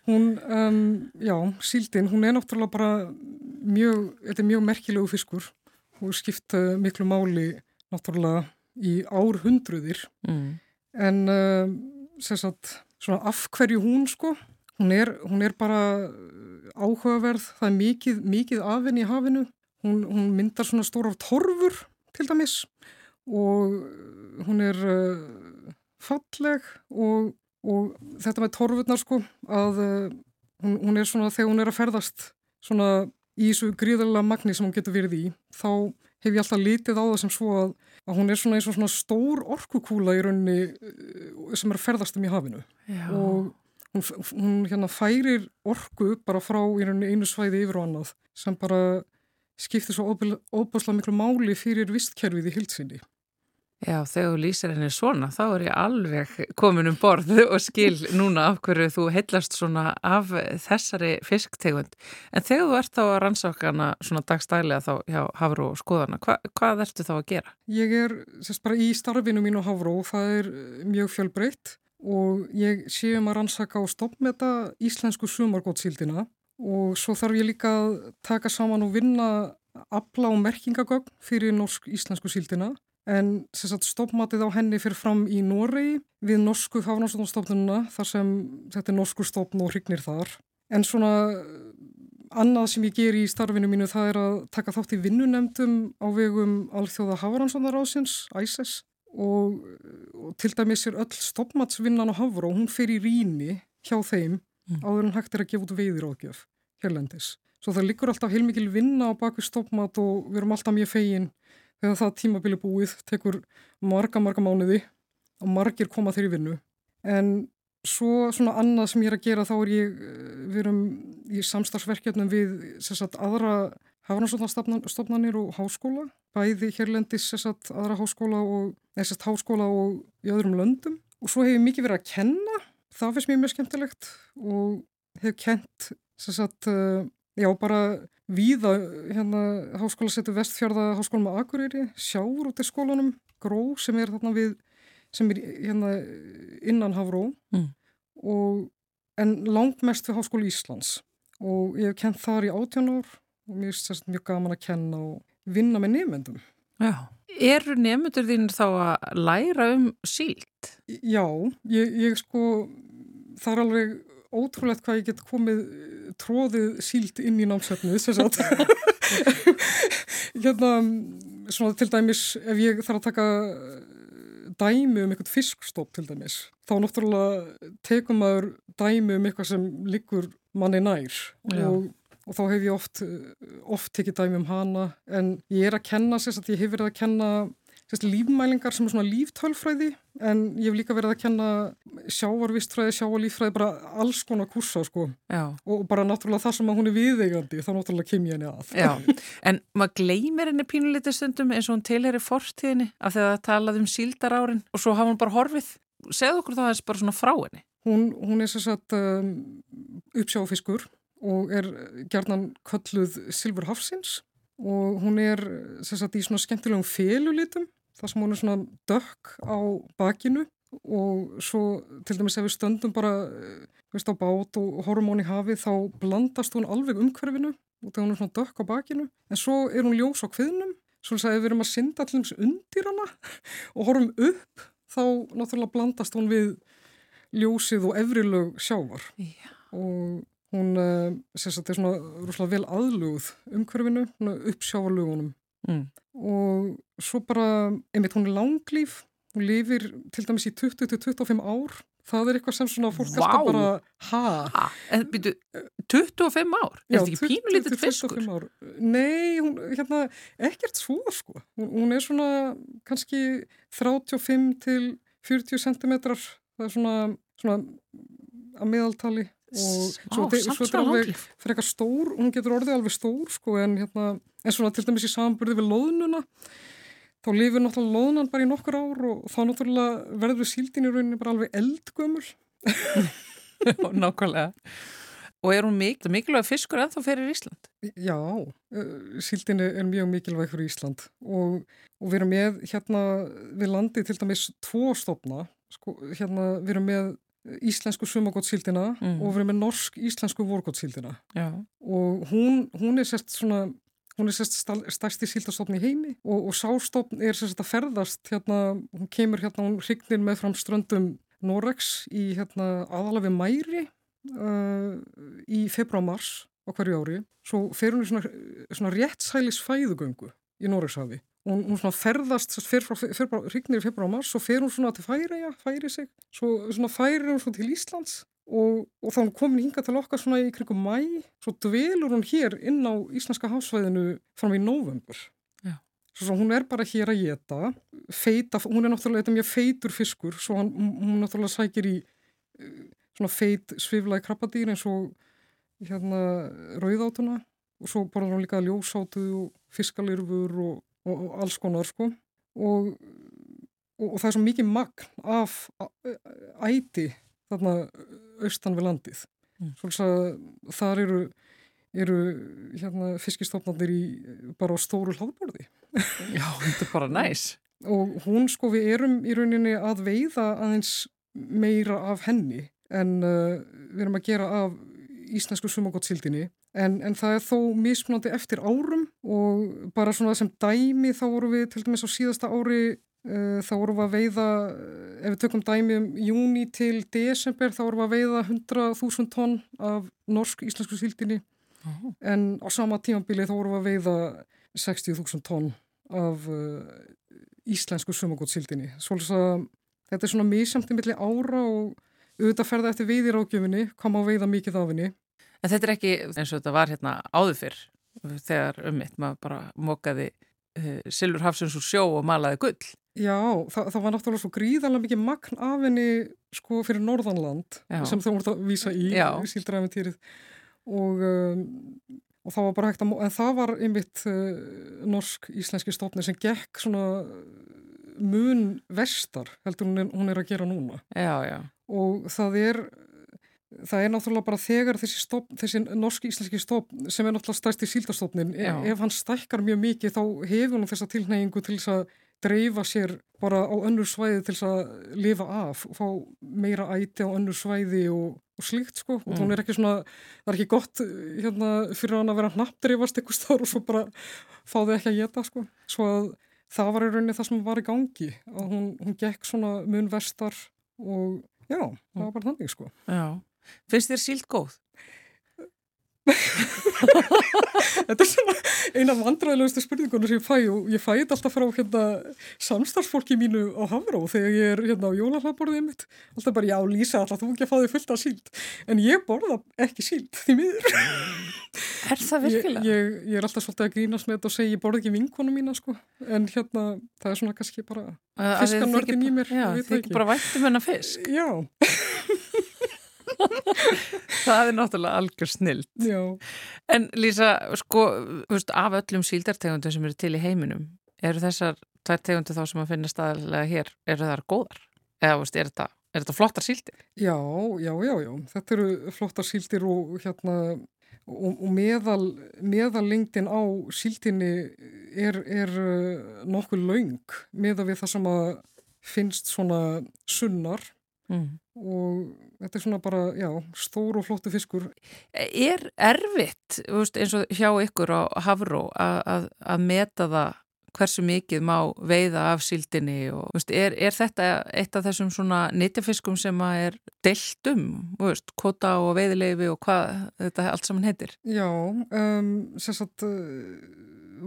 Hún, um, já, síldin, hún er náttúrulega bara mjög, þetta er mjög merkilegu fiskur og skipta miklu máli náttúrulega í árhundruðir. Mm. En uh, sagt, svona af hverju hún sko, hún er, hún er bara áhugaverð, það er mikið, mikið afinn í hafinu Hún, hún myndar svona stórar torfur til dæmis og hún er uh, falleg og, og þetta með torfurnar sko að uh, hún, hún er svona þegar hún er að ferðast svona í þessu gríðarlega magni sem hún getur verið í þá hef ég alltaf litið á það sem svo að, að hún er svona eins og svona stór orkukúla í rauninni sem er að ferðast um í hafinu Já. og hún, hún hérna færir orku bara frá í rauninni einu svæði yfir og annað sem bara skiptir svo óbúslega miklu máli fyrir vistkerfið í hildsinni. Já, þegar þú lýsir henni svona, þá er ég alveg komin um borð og skil núna af hverju þú heillast svona af þessari fisktegund. En þegar þú ert þá að rannsakana svona dagstælega þá hjá Havró skoðana, hva, hvað ertu þá að gera? Ég er sérst bara í starfinu mín á Havró, það er mjög fjölbreytt og ég sé um að rannsaka og stoppmeta íslensku sumargótsíldina og svo þarf ég líka að taka saman og vinna afla og merkingagögn fyrir norsk-íslensku síldina en stoppmatið á henni fyrir fram í Noregi við norsku hafnástofnuna þar sem þetta er norskur stopn og hrygnir þar. En svona annað sem ég ger í starfinu mínu það er að taka þátt í vinnunemdum á vegum alþjóða hafrannsónarásins, ISIS og, og til dæmis er öll stoppmatsvinnan á hafra og hún fer í ríni hjá þeim mm. áður en hægt er að gefa út veiðir ágjöf hérlendis. Svo það likur alltaf heilmikil vinna á baku stoppmat og við erum alltaf mjög fegin þegar það tímabili búið tekur marga, marga mánuði og margir koma þeirri vinnu. En svo svona annað sem ég er að gera þá er ég, eh, við erum í samstagsverkefnum við sagt, aðra hafnarsóknarstofnanir og háskóla, bæði hérlendis sagt, aðra háskóla og, sagt, háskóla og í öðrum löndum og svo hefur mikið verið að kenna það finnst mér mjög skemmtilegt og hef kent sagt, uh, já bara víða hérna háskólasettu vestfjörða háskólum á Akureyri, sjáur út í skólanum, gró sem er þarna við sem er hérna innan Havró mm. og en langt mest við Háskóli Íslands og ég hef kent þar í átján ár og mér er sérst mjög gaman að kenna og vinna með nefnendum. Já. Eru nefnendur þín þá að læra um sílt? Já, ég, ég sko það er alveg ótrúlegt hvað ég get komið eh, tróðið síld inn í námsefnu þess að hérna svona til dæmis ef ég þarf að taka eh, dæmi um eitthvað fiskstopp til dæmis þá náttúrulega tekum maður dæmi um eitthvað sem liggur manni nær. Og, og þá hef ég oft oft tekið dæmi um hana en ég er að kenna sér að ég hef verið að kenna sérst, lífmælingar sem er svona líftölfræði en ég hef líka verið að kenna sjávarvistfræði, sjávarlífræði, bara alls konar kursa sko Já. og bara náttúrulega það sem að hún er viðeigandi þá náttúrulega kem ég henni að. Já, en maður gleymir henni pínulítið stundum eins og hún tilheri fortíðinni af því að það talað um síldar árin og svo hafa hún bara horfið. Segð okkur þá þess bara svona frá henni. Hún, hún er sérsagt um, uppsjáfiskur og er gerðnan kölluð Silfur Hafsins og hún er sagt, í svona skemmtilegum félulitum þar sem hún er svona dökk á bakinu og svo til dæmis ef við stöndum bara veist, á bát og hormón í hafið þá blandast hún alveg umhverfinu og hún er svona dökk á bakinu. En svo er hún ljós á kviðnum svo að við erum að synda allir undir hana og horfum upp þá náttúrulega blandast hún við ljósið og efrilög sjávar. Já. og hún uh, sagt, er svona rúslega vel aðluguð umhverfinu, uppsjávarlugunum mm. og svo bara, einmitt hún er langlýf hún lifir til dæmis í 20-25 ár það er eitthvað sem svona fólk wow. alltaf bara ha? ha? En byrju, 25 ár? Já, er þetta ekki pínulítið fiskur? Ár. Nei, hún, hérna, ekkert svo sko, hún, hún er svona kannski 35 til 40 cm það er svona, svona að meðaltali og Á, svo þetta er alveg fyrir eitthvað stór, hún getur orðið alveg stór sko en hérna, en svona til dæmis í samburði við loðnuna þá lifir náttúrulega loðnan bara í nokkur ár og þá náttúrulega verður síldin í rauninni bara alveg eldgömmur. Nákvæmlega. Og er hún mikil, mikilvæg fiskur ennþá fyrir Ísland? Já, síldin er mjög mikilvæg fyrir Ísland og, og við erum með hérna við landi til dæmis tvo stofna, sko, hérna við erum með íslensku sumagóttsíldina mm. og við erum með norsk-íslensku vorgóttsíldina og hún, hún er sérst svona Hún er sérst stærsti síldastofn í heimi og, og sástofn er sérst að ferðast hérna, hún kemur hérna, hún hrygnir með fram ströndum Norex í hérna aðalega við mæri uh, í februar-mars á hverju ári. Svo fer hún í svona, svona réttsælis fæðugöngu í Noregshafi. Hún, hún svona ferðast, fer frá hrygnir í februar-mars og fer hún svona til færiða, færi sig. Svo svona færir hún svona til Íslands og, og þá hún komin hinga til okkar svona í krigum mæ, svo dvelur hún hér inn á Íslandska hásvæðinu fram í november. Já. Svo hún er bara hér að geta, feita, hún er náttúrulega þetta mjög feitur fiskur, svo hann, hún náttúrulega sækir í eh, svona feit sviflaði krabbadýr eins og hérna rauðátuna og svo borður hún líka ljósátu og fiskalirfur og, og, og alls konar sko og, og það er svo mikið magn af æti þarna austan við landið. Mm. Svolítið að þar eru, eru hérna, fiskistofnarnir í bara á stóru hlaðborði. Já, þetta er bara næs. Og hún sko við erum í rauninni að veiða aðeins meira af henni en uh, við erum að gera af íslensku sumagottsildinni en, en það er þó mismunandi eftir árum og bara svona sem dæmi þá voru við til dæmis á síðasta ári Uh, þá vorum við að veiða, ef við tökum dæmi um júni til desember, þá vorum við að veiða 100.000 tonn af norsk-íslensku síldinni oh. en á sama tímambili þá vorum við að veiða 60.000 tonn af uh, íslensku sumagóttsíldinni. Þetta er svona mísamt í milli ára og auðvitað ferða eftir veiðir ágjöfinni, koma að veiða mikið af henni. En þetta er ekki eins og þetta var hérna áður fyrr þegar um mitt maður bara mókaði uh, Silfur Hafsins úr sjó og malaði gull. Já, það, það var náttúrulega svo gríðarlega mikið magn af henni sko fyrir Norðanland Já. sem þú voruð að vísa í, í síldræfintýrið og, um, og það var bara hægt að, en það var einmitt uh, norsk-íslenski stofni sem gekk svona mun vestar heldur hún er, hún er að gera núna. Já, já. Og það er það er náttúrulega bara þegar þessi, stofn, þessi norski-íslenski stofn sem er náttúrulega stærsti síldastofnin, ef, ef hann stækkar mjög mikið þá hefur hann þessa tilneyingu til þess að dreifa sér bara á önnur svæði til þess að lifa af og fá meira æti á önnur svæði og, og slíkt sko. Og mm. hún er ekki svona, það er ekki gott hérna fyrir hann að vera hnappdreifast eitthvað stáður og svo bara fá þið ekki að geta sko, svo að það var í rauninni það sem var í gangi að hún, hún gekk svona mun vestar og já, það var bara þannig sko. Já, finnst þér síld góð? Þetta er svona eina vandræðilegustu spurningunum sem ég fæ og ég fæ þetta alltaf frá hérna, samstarfsfólki mínu á Havró þegar ég er hérna á jólahlaðborðið mitt alltaf bara já Lísa alltaf þú ekki að fá þig fullt af síld? En ég borða ekki síld því miður. Er það virkilega? Ég, ég, ég er alltaf svolítið að grínast með þetta og segja ég borða ekki vinkonum mína sko. En hérna það er svona kannski bara fiskanörðin í mér Já, þið ekki. bara vættum hennar fisk. Já það er náttúrulega algjör snild Já. en Lísa, sko veist, af öllum síldartegundum sem eru til í heiminum eru þessar tvær tegundu þá sem að finna staðilega hér, eru þar góðar? eða veist, er þetta, er þetta flottar síldir? Já, já, já, já þetta eru flottar síldir og hérna og, og meðal, meðal lengtin á síldinni er, er uh, nokkuð laung meða við það sem að finnst svona sunnar mm. og þetta er svona bara, já, stór og flóttu fiskur. Er erfitt, veist, eins og hjá ykkur á Havró að meta það hversu mikið má veiða af síldinni og veist, er, er þetta eitt af þessum svona nýttjafiskum sem að er deilt um, veist, kota og veiðileifi og hvað þetta allt saman heitir? Já, um, sérsagt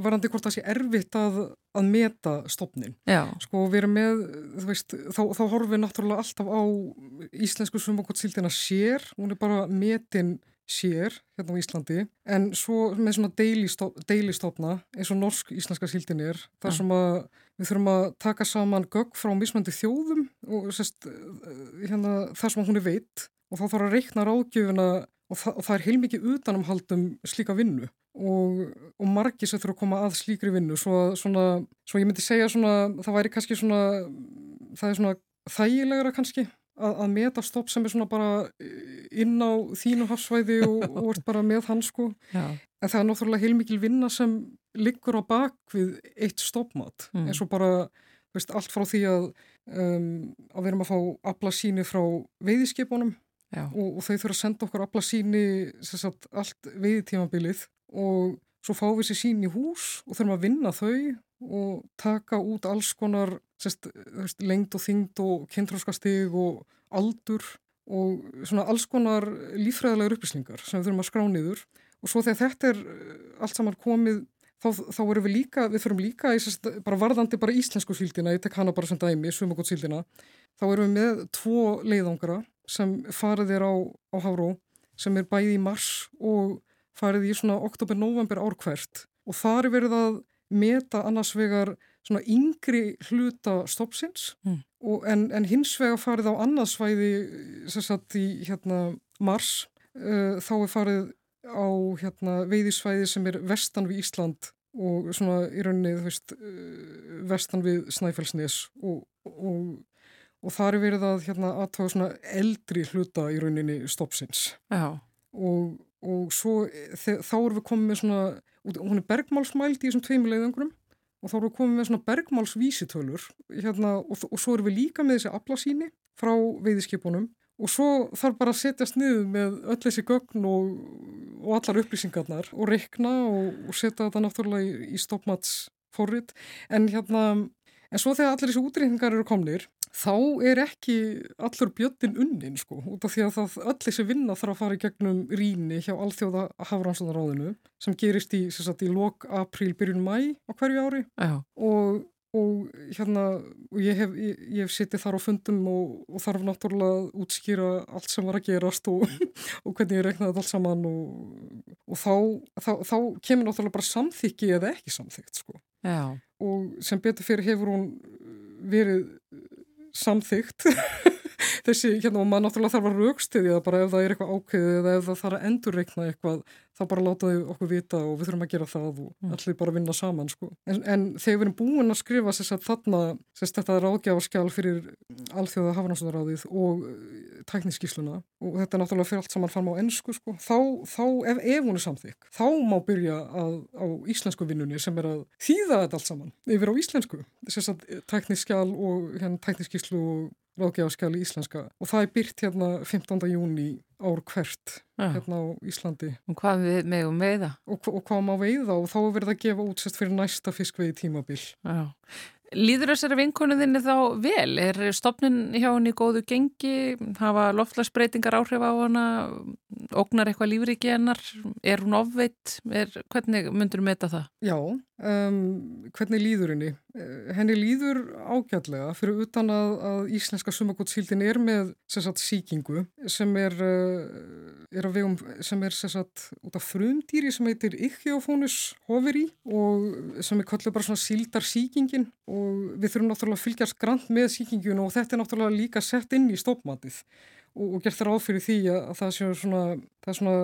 varandi hvort það sé erfitt að, að meta stopnin. Já. Sko við erum með, þú veist, þá, þá horfum við náttúrulega alltaf á íslensku sumakottsildina sér, hún er bara metin sér hérna á Íslandi, en svo með svona deilistofna eins og norsk-íslenska síldin er, þar sem að við þurfum að taka saman gögg frá mismandi þjóðum og sest, hérna, þar sem hún er veitt og þá þarf að reikna ráðgjöfuna og, þa og það er heilmikið utanumhaldum slíka vinnu. Og, og margi sem þurfa að koma að slíkri vinnu. Svo, svona, svo ég myndi segja svona, það væri kannski svona það er svona þægilegra kannski að, að meta stopp sem er svona bara inn á þínu hafsvæði og, og ert bara með hans sko. Já. en það er náttúrulega heilmikil vinna sem liggur á bakvið eitt stoppmat. Mm. eins og bara veist, allt frá því að um, að við erum að fá abla síni frá veiðiskipunum og, og þau þurfa að senda okkur abla síni sagt, allt veiðitímabilið og svo fáum við sér sín í hús og þurfum að vinna þau og taka út alls konar veist, lengd og þyngd og kynntróskastig og aldur og svona alls konar lífræðilegar upplýslingar sem við þurfum að skrá niður. Og svo þegar þetta er eh, allt saman komið þá, þá erum við líka, við þurfum líka í, sest, bara varðandi bara íslensku síldina, ég tek hana bara sem dæmi, svömmagótt síldina, þá erum við með tvo leiðangara sem farið er á, á Háró sem er bæði í mars og farið í svona oktober-november árkvært og þar er verið að meta annars vegar svona yngri hluta stoppsins mm. en, en hins vegar farið á annarsvæði sem sagt í hérna mars uh, þá er farið á hérna veiðisvæði sem er vestan við Ísland og svona í rauninni þú veist vestan við Snæfellsnes og, og, og þar er verið að hérna aðtáða svona eldri hluta í rauninni stoppsins og og svo eh, þá erum við komið með svona, hún er bergmálsmæld í þessum tveimilegðangurum og þá erum við komið með svona bergmálsvísitölur hérna, og, og svo erum við líka með þessi aflasíni frá veiðiskipunum. Og svo þarf bara að setjast niður með öll þessi gögn og, og allar upplýsingarnar og rekna og, og setja þetta náttúrulega í, í stoppmatsforrið en hérna en svo þegar allir þessi útrýningar eru komnir þá er ekki allur bjöttin unnin sko, út af því að það öll þessi vinna þarf að fara í gegnum ríni hjá Alþjóða Hafrannsóðaráðinu sem gerist í, sagt, í lok apríl, byrjun mæ á hverju ári. Og, og hérna og ég hef, hef sittið þar á fundum og, og þarf náttúrulega að útskýra allt sem var að gerast og, og hvernig ég reknaði allt saman og þá, þá, þá kemur náttúrulega bara samþykki eða ekki samþykt sko. og sem betur fyrir hefur hún verið samþygt þessi, hérna, og maður náttúrulega þarf að raukstuðja það bara ef það er eitthvað ákveðið eða ef það þarf að endurreikna eitthvað þá bara látaðu okkur vita og við þurfum að gera það og mm. allir bara vinna saman sko. en, en þegar við erum búin að skrifa þess að þarna, að þetta er ágjáðskjál fyrir alþjóða hafarnámsvöðaráðið og uh, tækniskísluna og þetta er náttúrulega fyrir allt saman fram á ennsku sko. þá, þá ef, ef hún er samþygg þá má byrja að, á íslensku vinnunni sem er að þýða þetta allt saman yfir á íslensku, þess að tækniskjál og hérna, tækniskíslu og ráðgjáðskjali íslenska og það er byrt hérna 15. júni ár hvert ja. hérna á Íslandi. Og hvað við meðum veiða? Og, og hvað má veiða og þá er verið að gefa útsest fyrir næsta fiskvegi tímabil. Já. Lýður þessari vinkonuðinni þá vel? Er stopnin hjá henni góðu gengi? Hafa loftlagsbreytingar áhrif á hana? Ógnar eitthvað lífriki hennar? Er hún ofveitt? Er, hvernig myndur við meta það? Já, um, hvernig líður henni? Eh, henni líður ágætlega fyrir utan að, að íslenska sumakottsíldin er með sagt, síkingu sem er, uh, er, vegum, sem er sagt, út af frumdýri sem heitir Ichthyophonus hoveri og sem er kallið bara svona síldarsíkingin og við þurfum náttúrulega að fylgjast grann með síkingjuna og þetta er náttúrulega líka sett inn í stoppmatið og, og gert það ráð fyrir því að, að það sé svona, það er svona,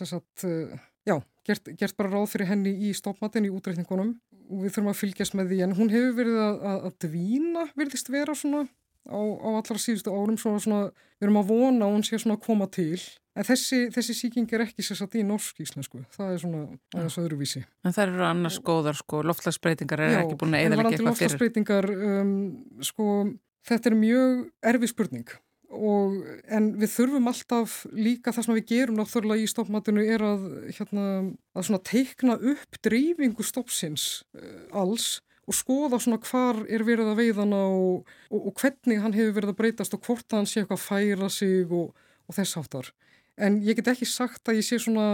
sagt, eh, já, gert, gert bara ráð fyrir henni í stoppmatin í útreikningunum. Og við þurfum að fylgjast með því. En hún hefur verið að, að, að dvína, verðist vera svona á, á allra síðustu árum. Svona, svona, við erum að vona að hún sé svona að koma til. En þessi, þessi síking er ekki sérstaklega í norsk íslensku, það er svona aðeins öðruvísi. En það eru annars góðar, sko, loftlagsbreytingar er Já, ekki búin að eðalega eitthvað fyrir. Já, en varandi loftlagsbreytingar, um, sko, þetta er mjög erfi spurning og en við þurfum alltaf líka það sem við gerum náttúrulega í stoppmatinu er að, hérna, að svona teikna upp dreifingu stoppsins uh, alls og skoða svona hvar er verið að veiðana og, og, og hvernig hann hefur verið að breytast og hvort hann sé eitthvað að færa sig og, og þess áttar en ég get ekki sagt að ég sé svona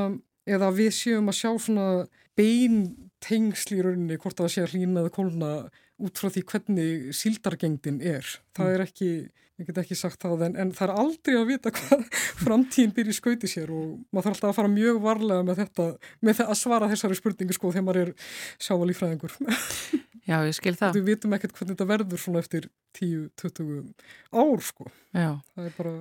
eða við séum að sjá svona beintengsl í rauninni hvort að það sé að hlýna eða kólna út frá því hvernig síldargengdin er. Það er ekki, ég get ekki sagt það en, en það er aldrei að vita hvað framtíðin byrjir skauti sér og maður þarf alltaf að fara mjög varlega með þetta, með það að svara þessari spurningu sko þegar maður er sjávalífræðingur. Já, ég skil það. Við vitum ekkert hvernig þetta verður svona eftir 10-20 ár sko. Já. Það er bara,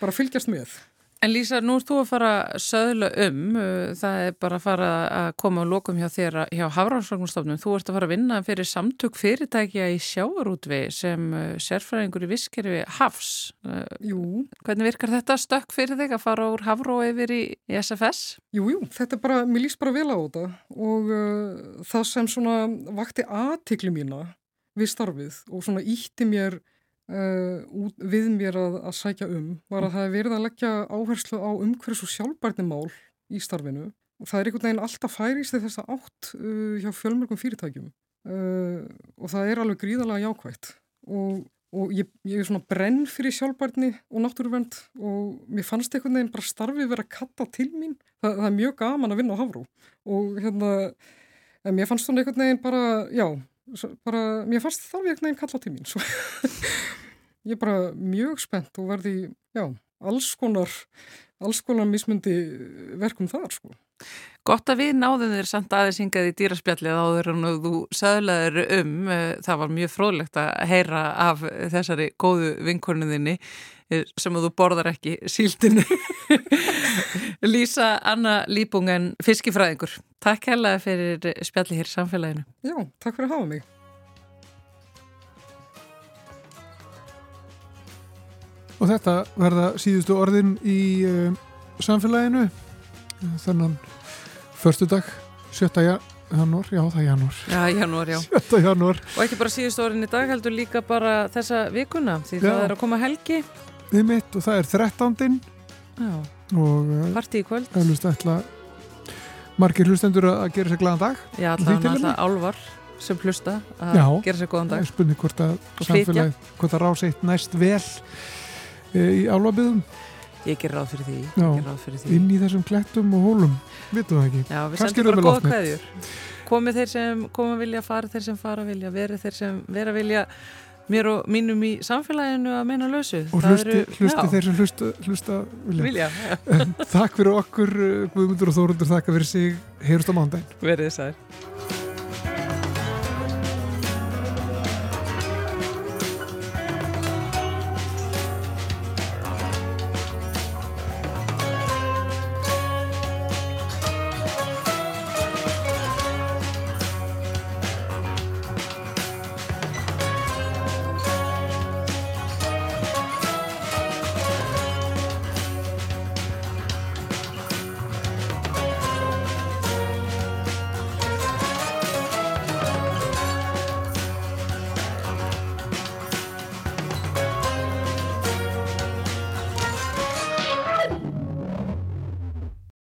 bara fylgjast með. En Lísa, nú ert þú að fara söðla um, uh, það er bara að fara að koma á lokum hjá þér hjá Hafránsvagnustofnum. Þú ert að fara að vinna fyrir samtök fyrirtækja í sjáarútvi sem uh, sérfræðingur í viskerfi Hafs. Uh, jú. Hvernig virkar þetta stökk fyrir þig að fara úr Hafró yfir í SFS? Jú, jú, þetta er bara, mér líst bara vel á þetta og uh, það sem svona vakti aðtikli mína við starfið og svona ítti mér Uh, við mér að, að sækja um var að það er verið að leggja áherslu á umhverfis og sjálfbærnimál í starfinu. Og það er einhvern veginn alltaf færist þess að átt uh, hjá fjölmörgum fyrirtækjum. Uh, og það er alveg gríðalega jákvægt og, og ég, ég er svona brenn fyrir sjálfbærni og náttúruvernd og mér fannst einhvern veginn bara starfið verið að katta til mín. Það, það er mjög gaman að vinna á Hafró. Og hérna, mér fannst svona einhvern veginn bara, já bara, mér fannst það alveg veginn kalla til mín ég er bara mjög spennt og verði, já, alls konar alls konar mismundi verkum þar, sko. Gott að við náðum þér samt aðeins hingað í dýraspjallið áður en þú söglaður um, eh, það var mjög fróðlegt að heyra af þessari góðu vinkornuðinni eh, sem þú borðar ekki síldinu. Lísa Anna Líbungen, fiskifræðingur. Takk hella fyrir spjallið hér í samfélaginu. Já, takk fyrir að hafa mig. Og þetta verða síðustu orðin í uh, samfélaginu þannan förstu dag 7. janúar, já það er janúar. Já, janúar, já. 7. janúar. Og ekki bara síðustu orðin í dag heldur líka bara þessa vikuna því já. það er að koma helgi. Við mitt og það er 13. Já, og uh, partí í kvöld. Það er ætla margir hlustendur að gera sér glaðan dag. Já, alltaf álvar sem hlusta að já, gera sér góðan dag. Já, það er spurning hvort að samfélagi, hvort að rása eitt næst vel í álvabiðum Ég ger ráð fyrir því, ráð fyrir því. inn í þessum klettum og hólum vitum það ekki? Já, við Kannski sendum bara góða kveðjur. Komið þeir sem koma vilja, fara þeir sem fara vilja verið þeir sem vera vilja mér og mínum í samfélaginu að meina lausu. Og hlusti, eru, hlusti þeir sem hlusta, hlusta vilja, vilja Takk fyrir okkur Guðmundur og Þórundur, þakka fyrir sig. Heyrust á mándagin Verðið sæl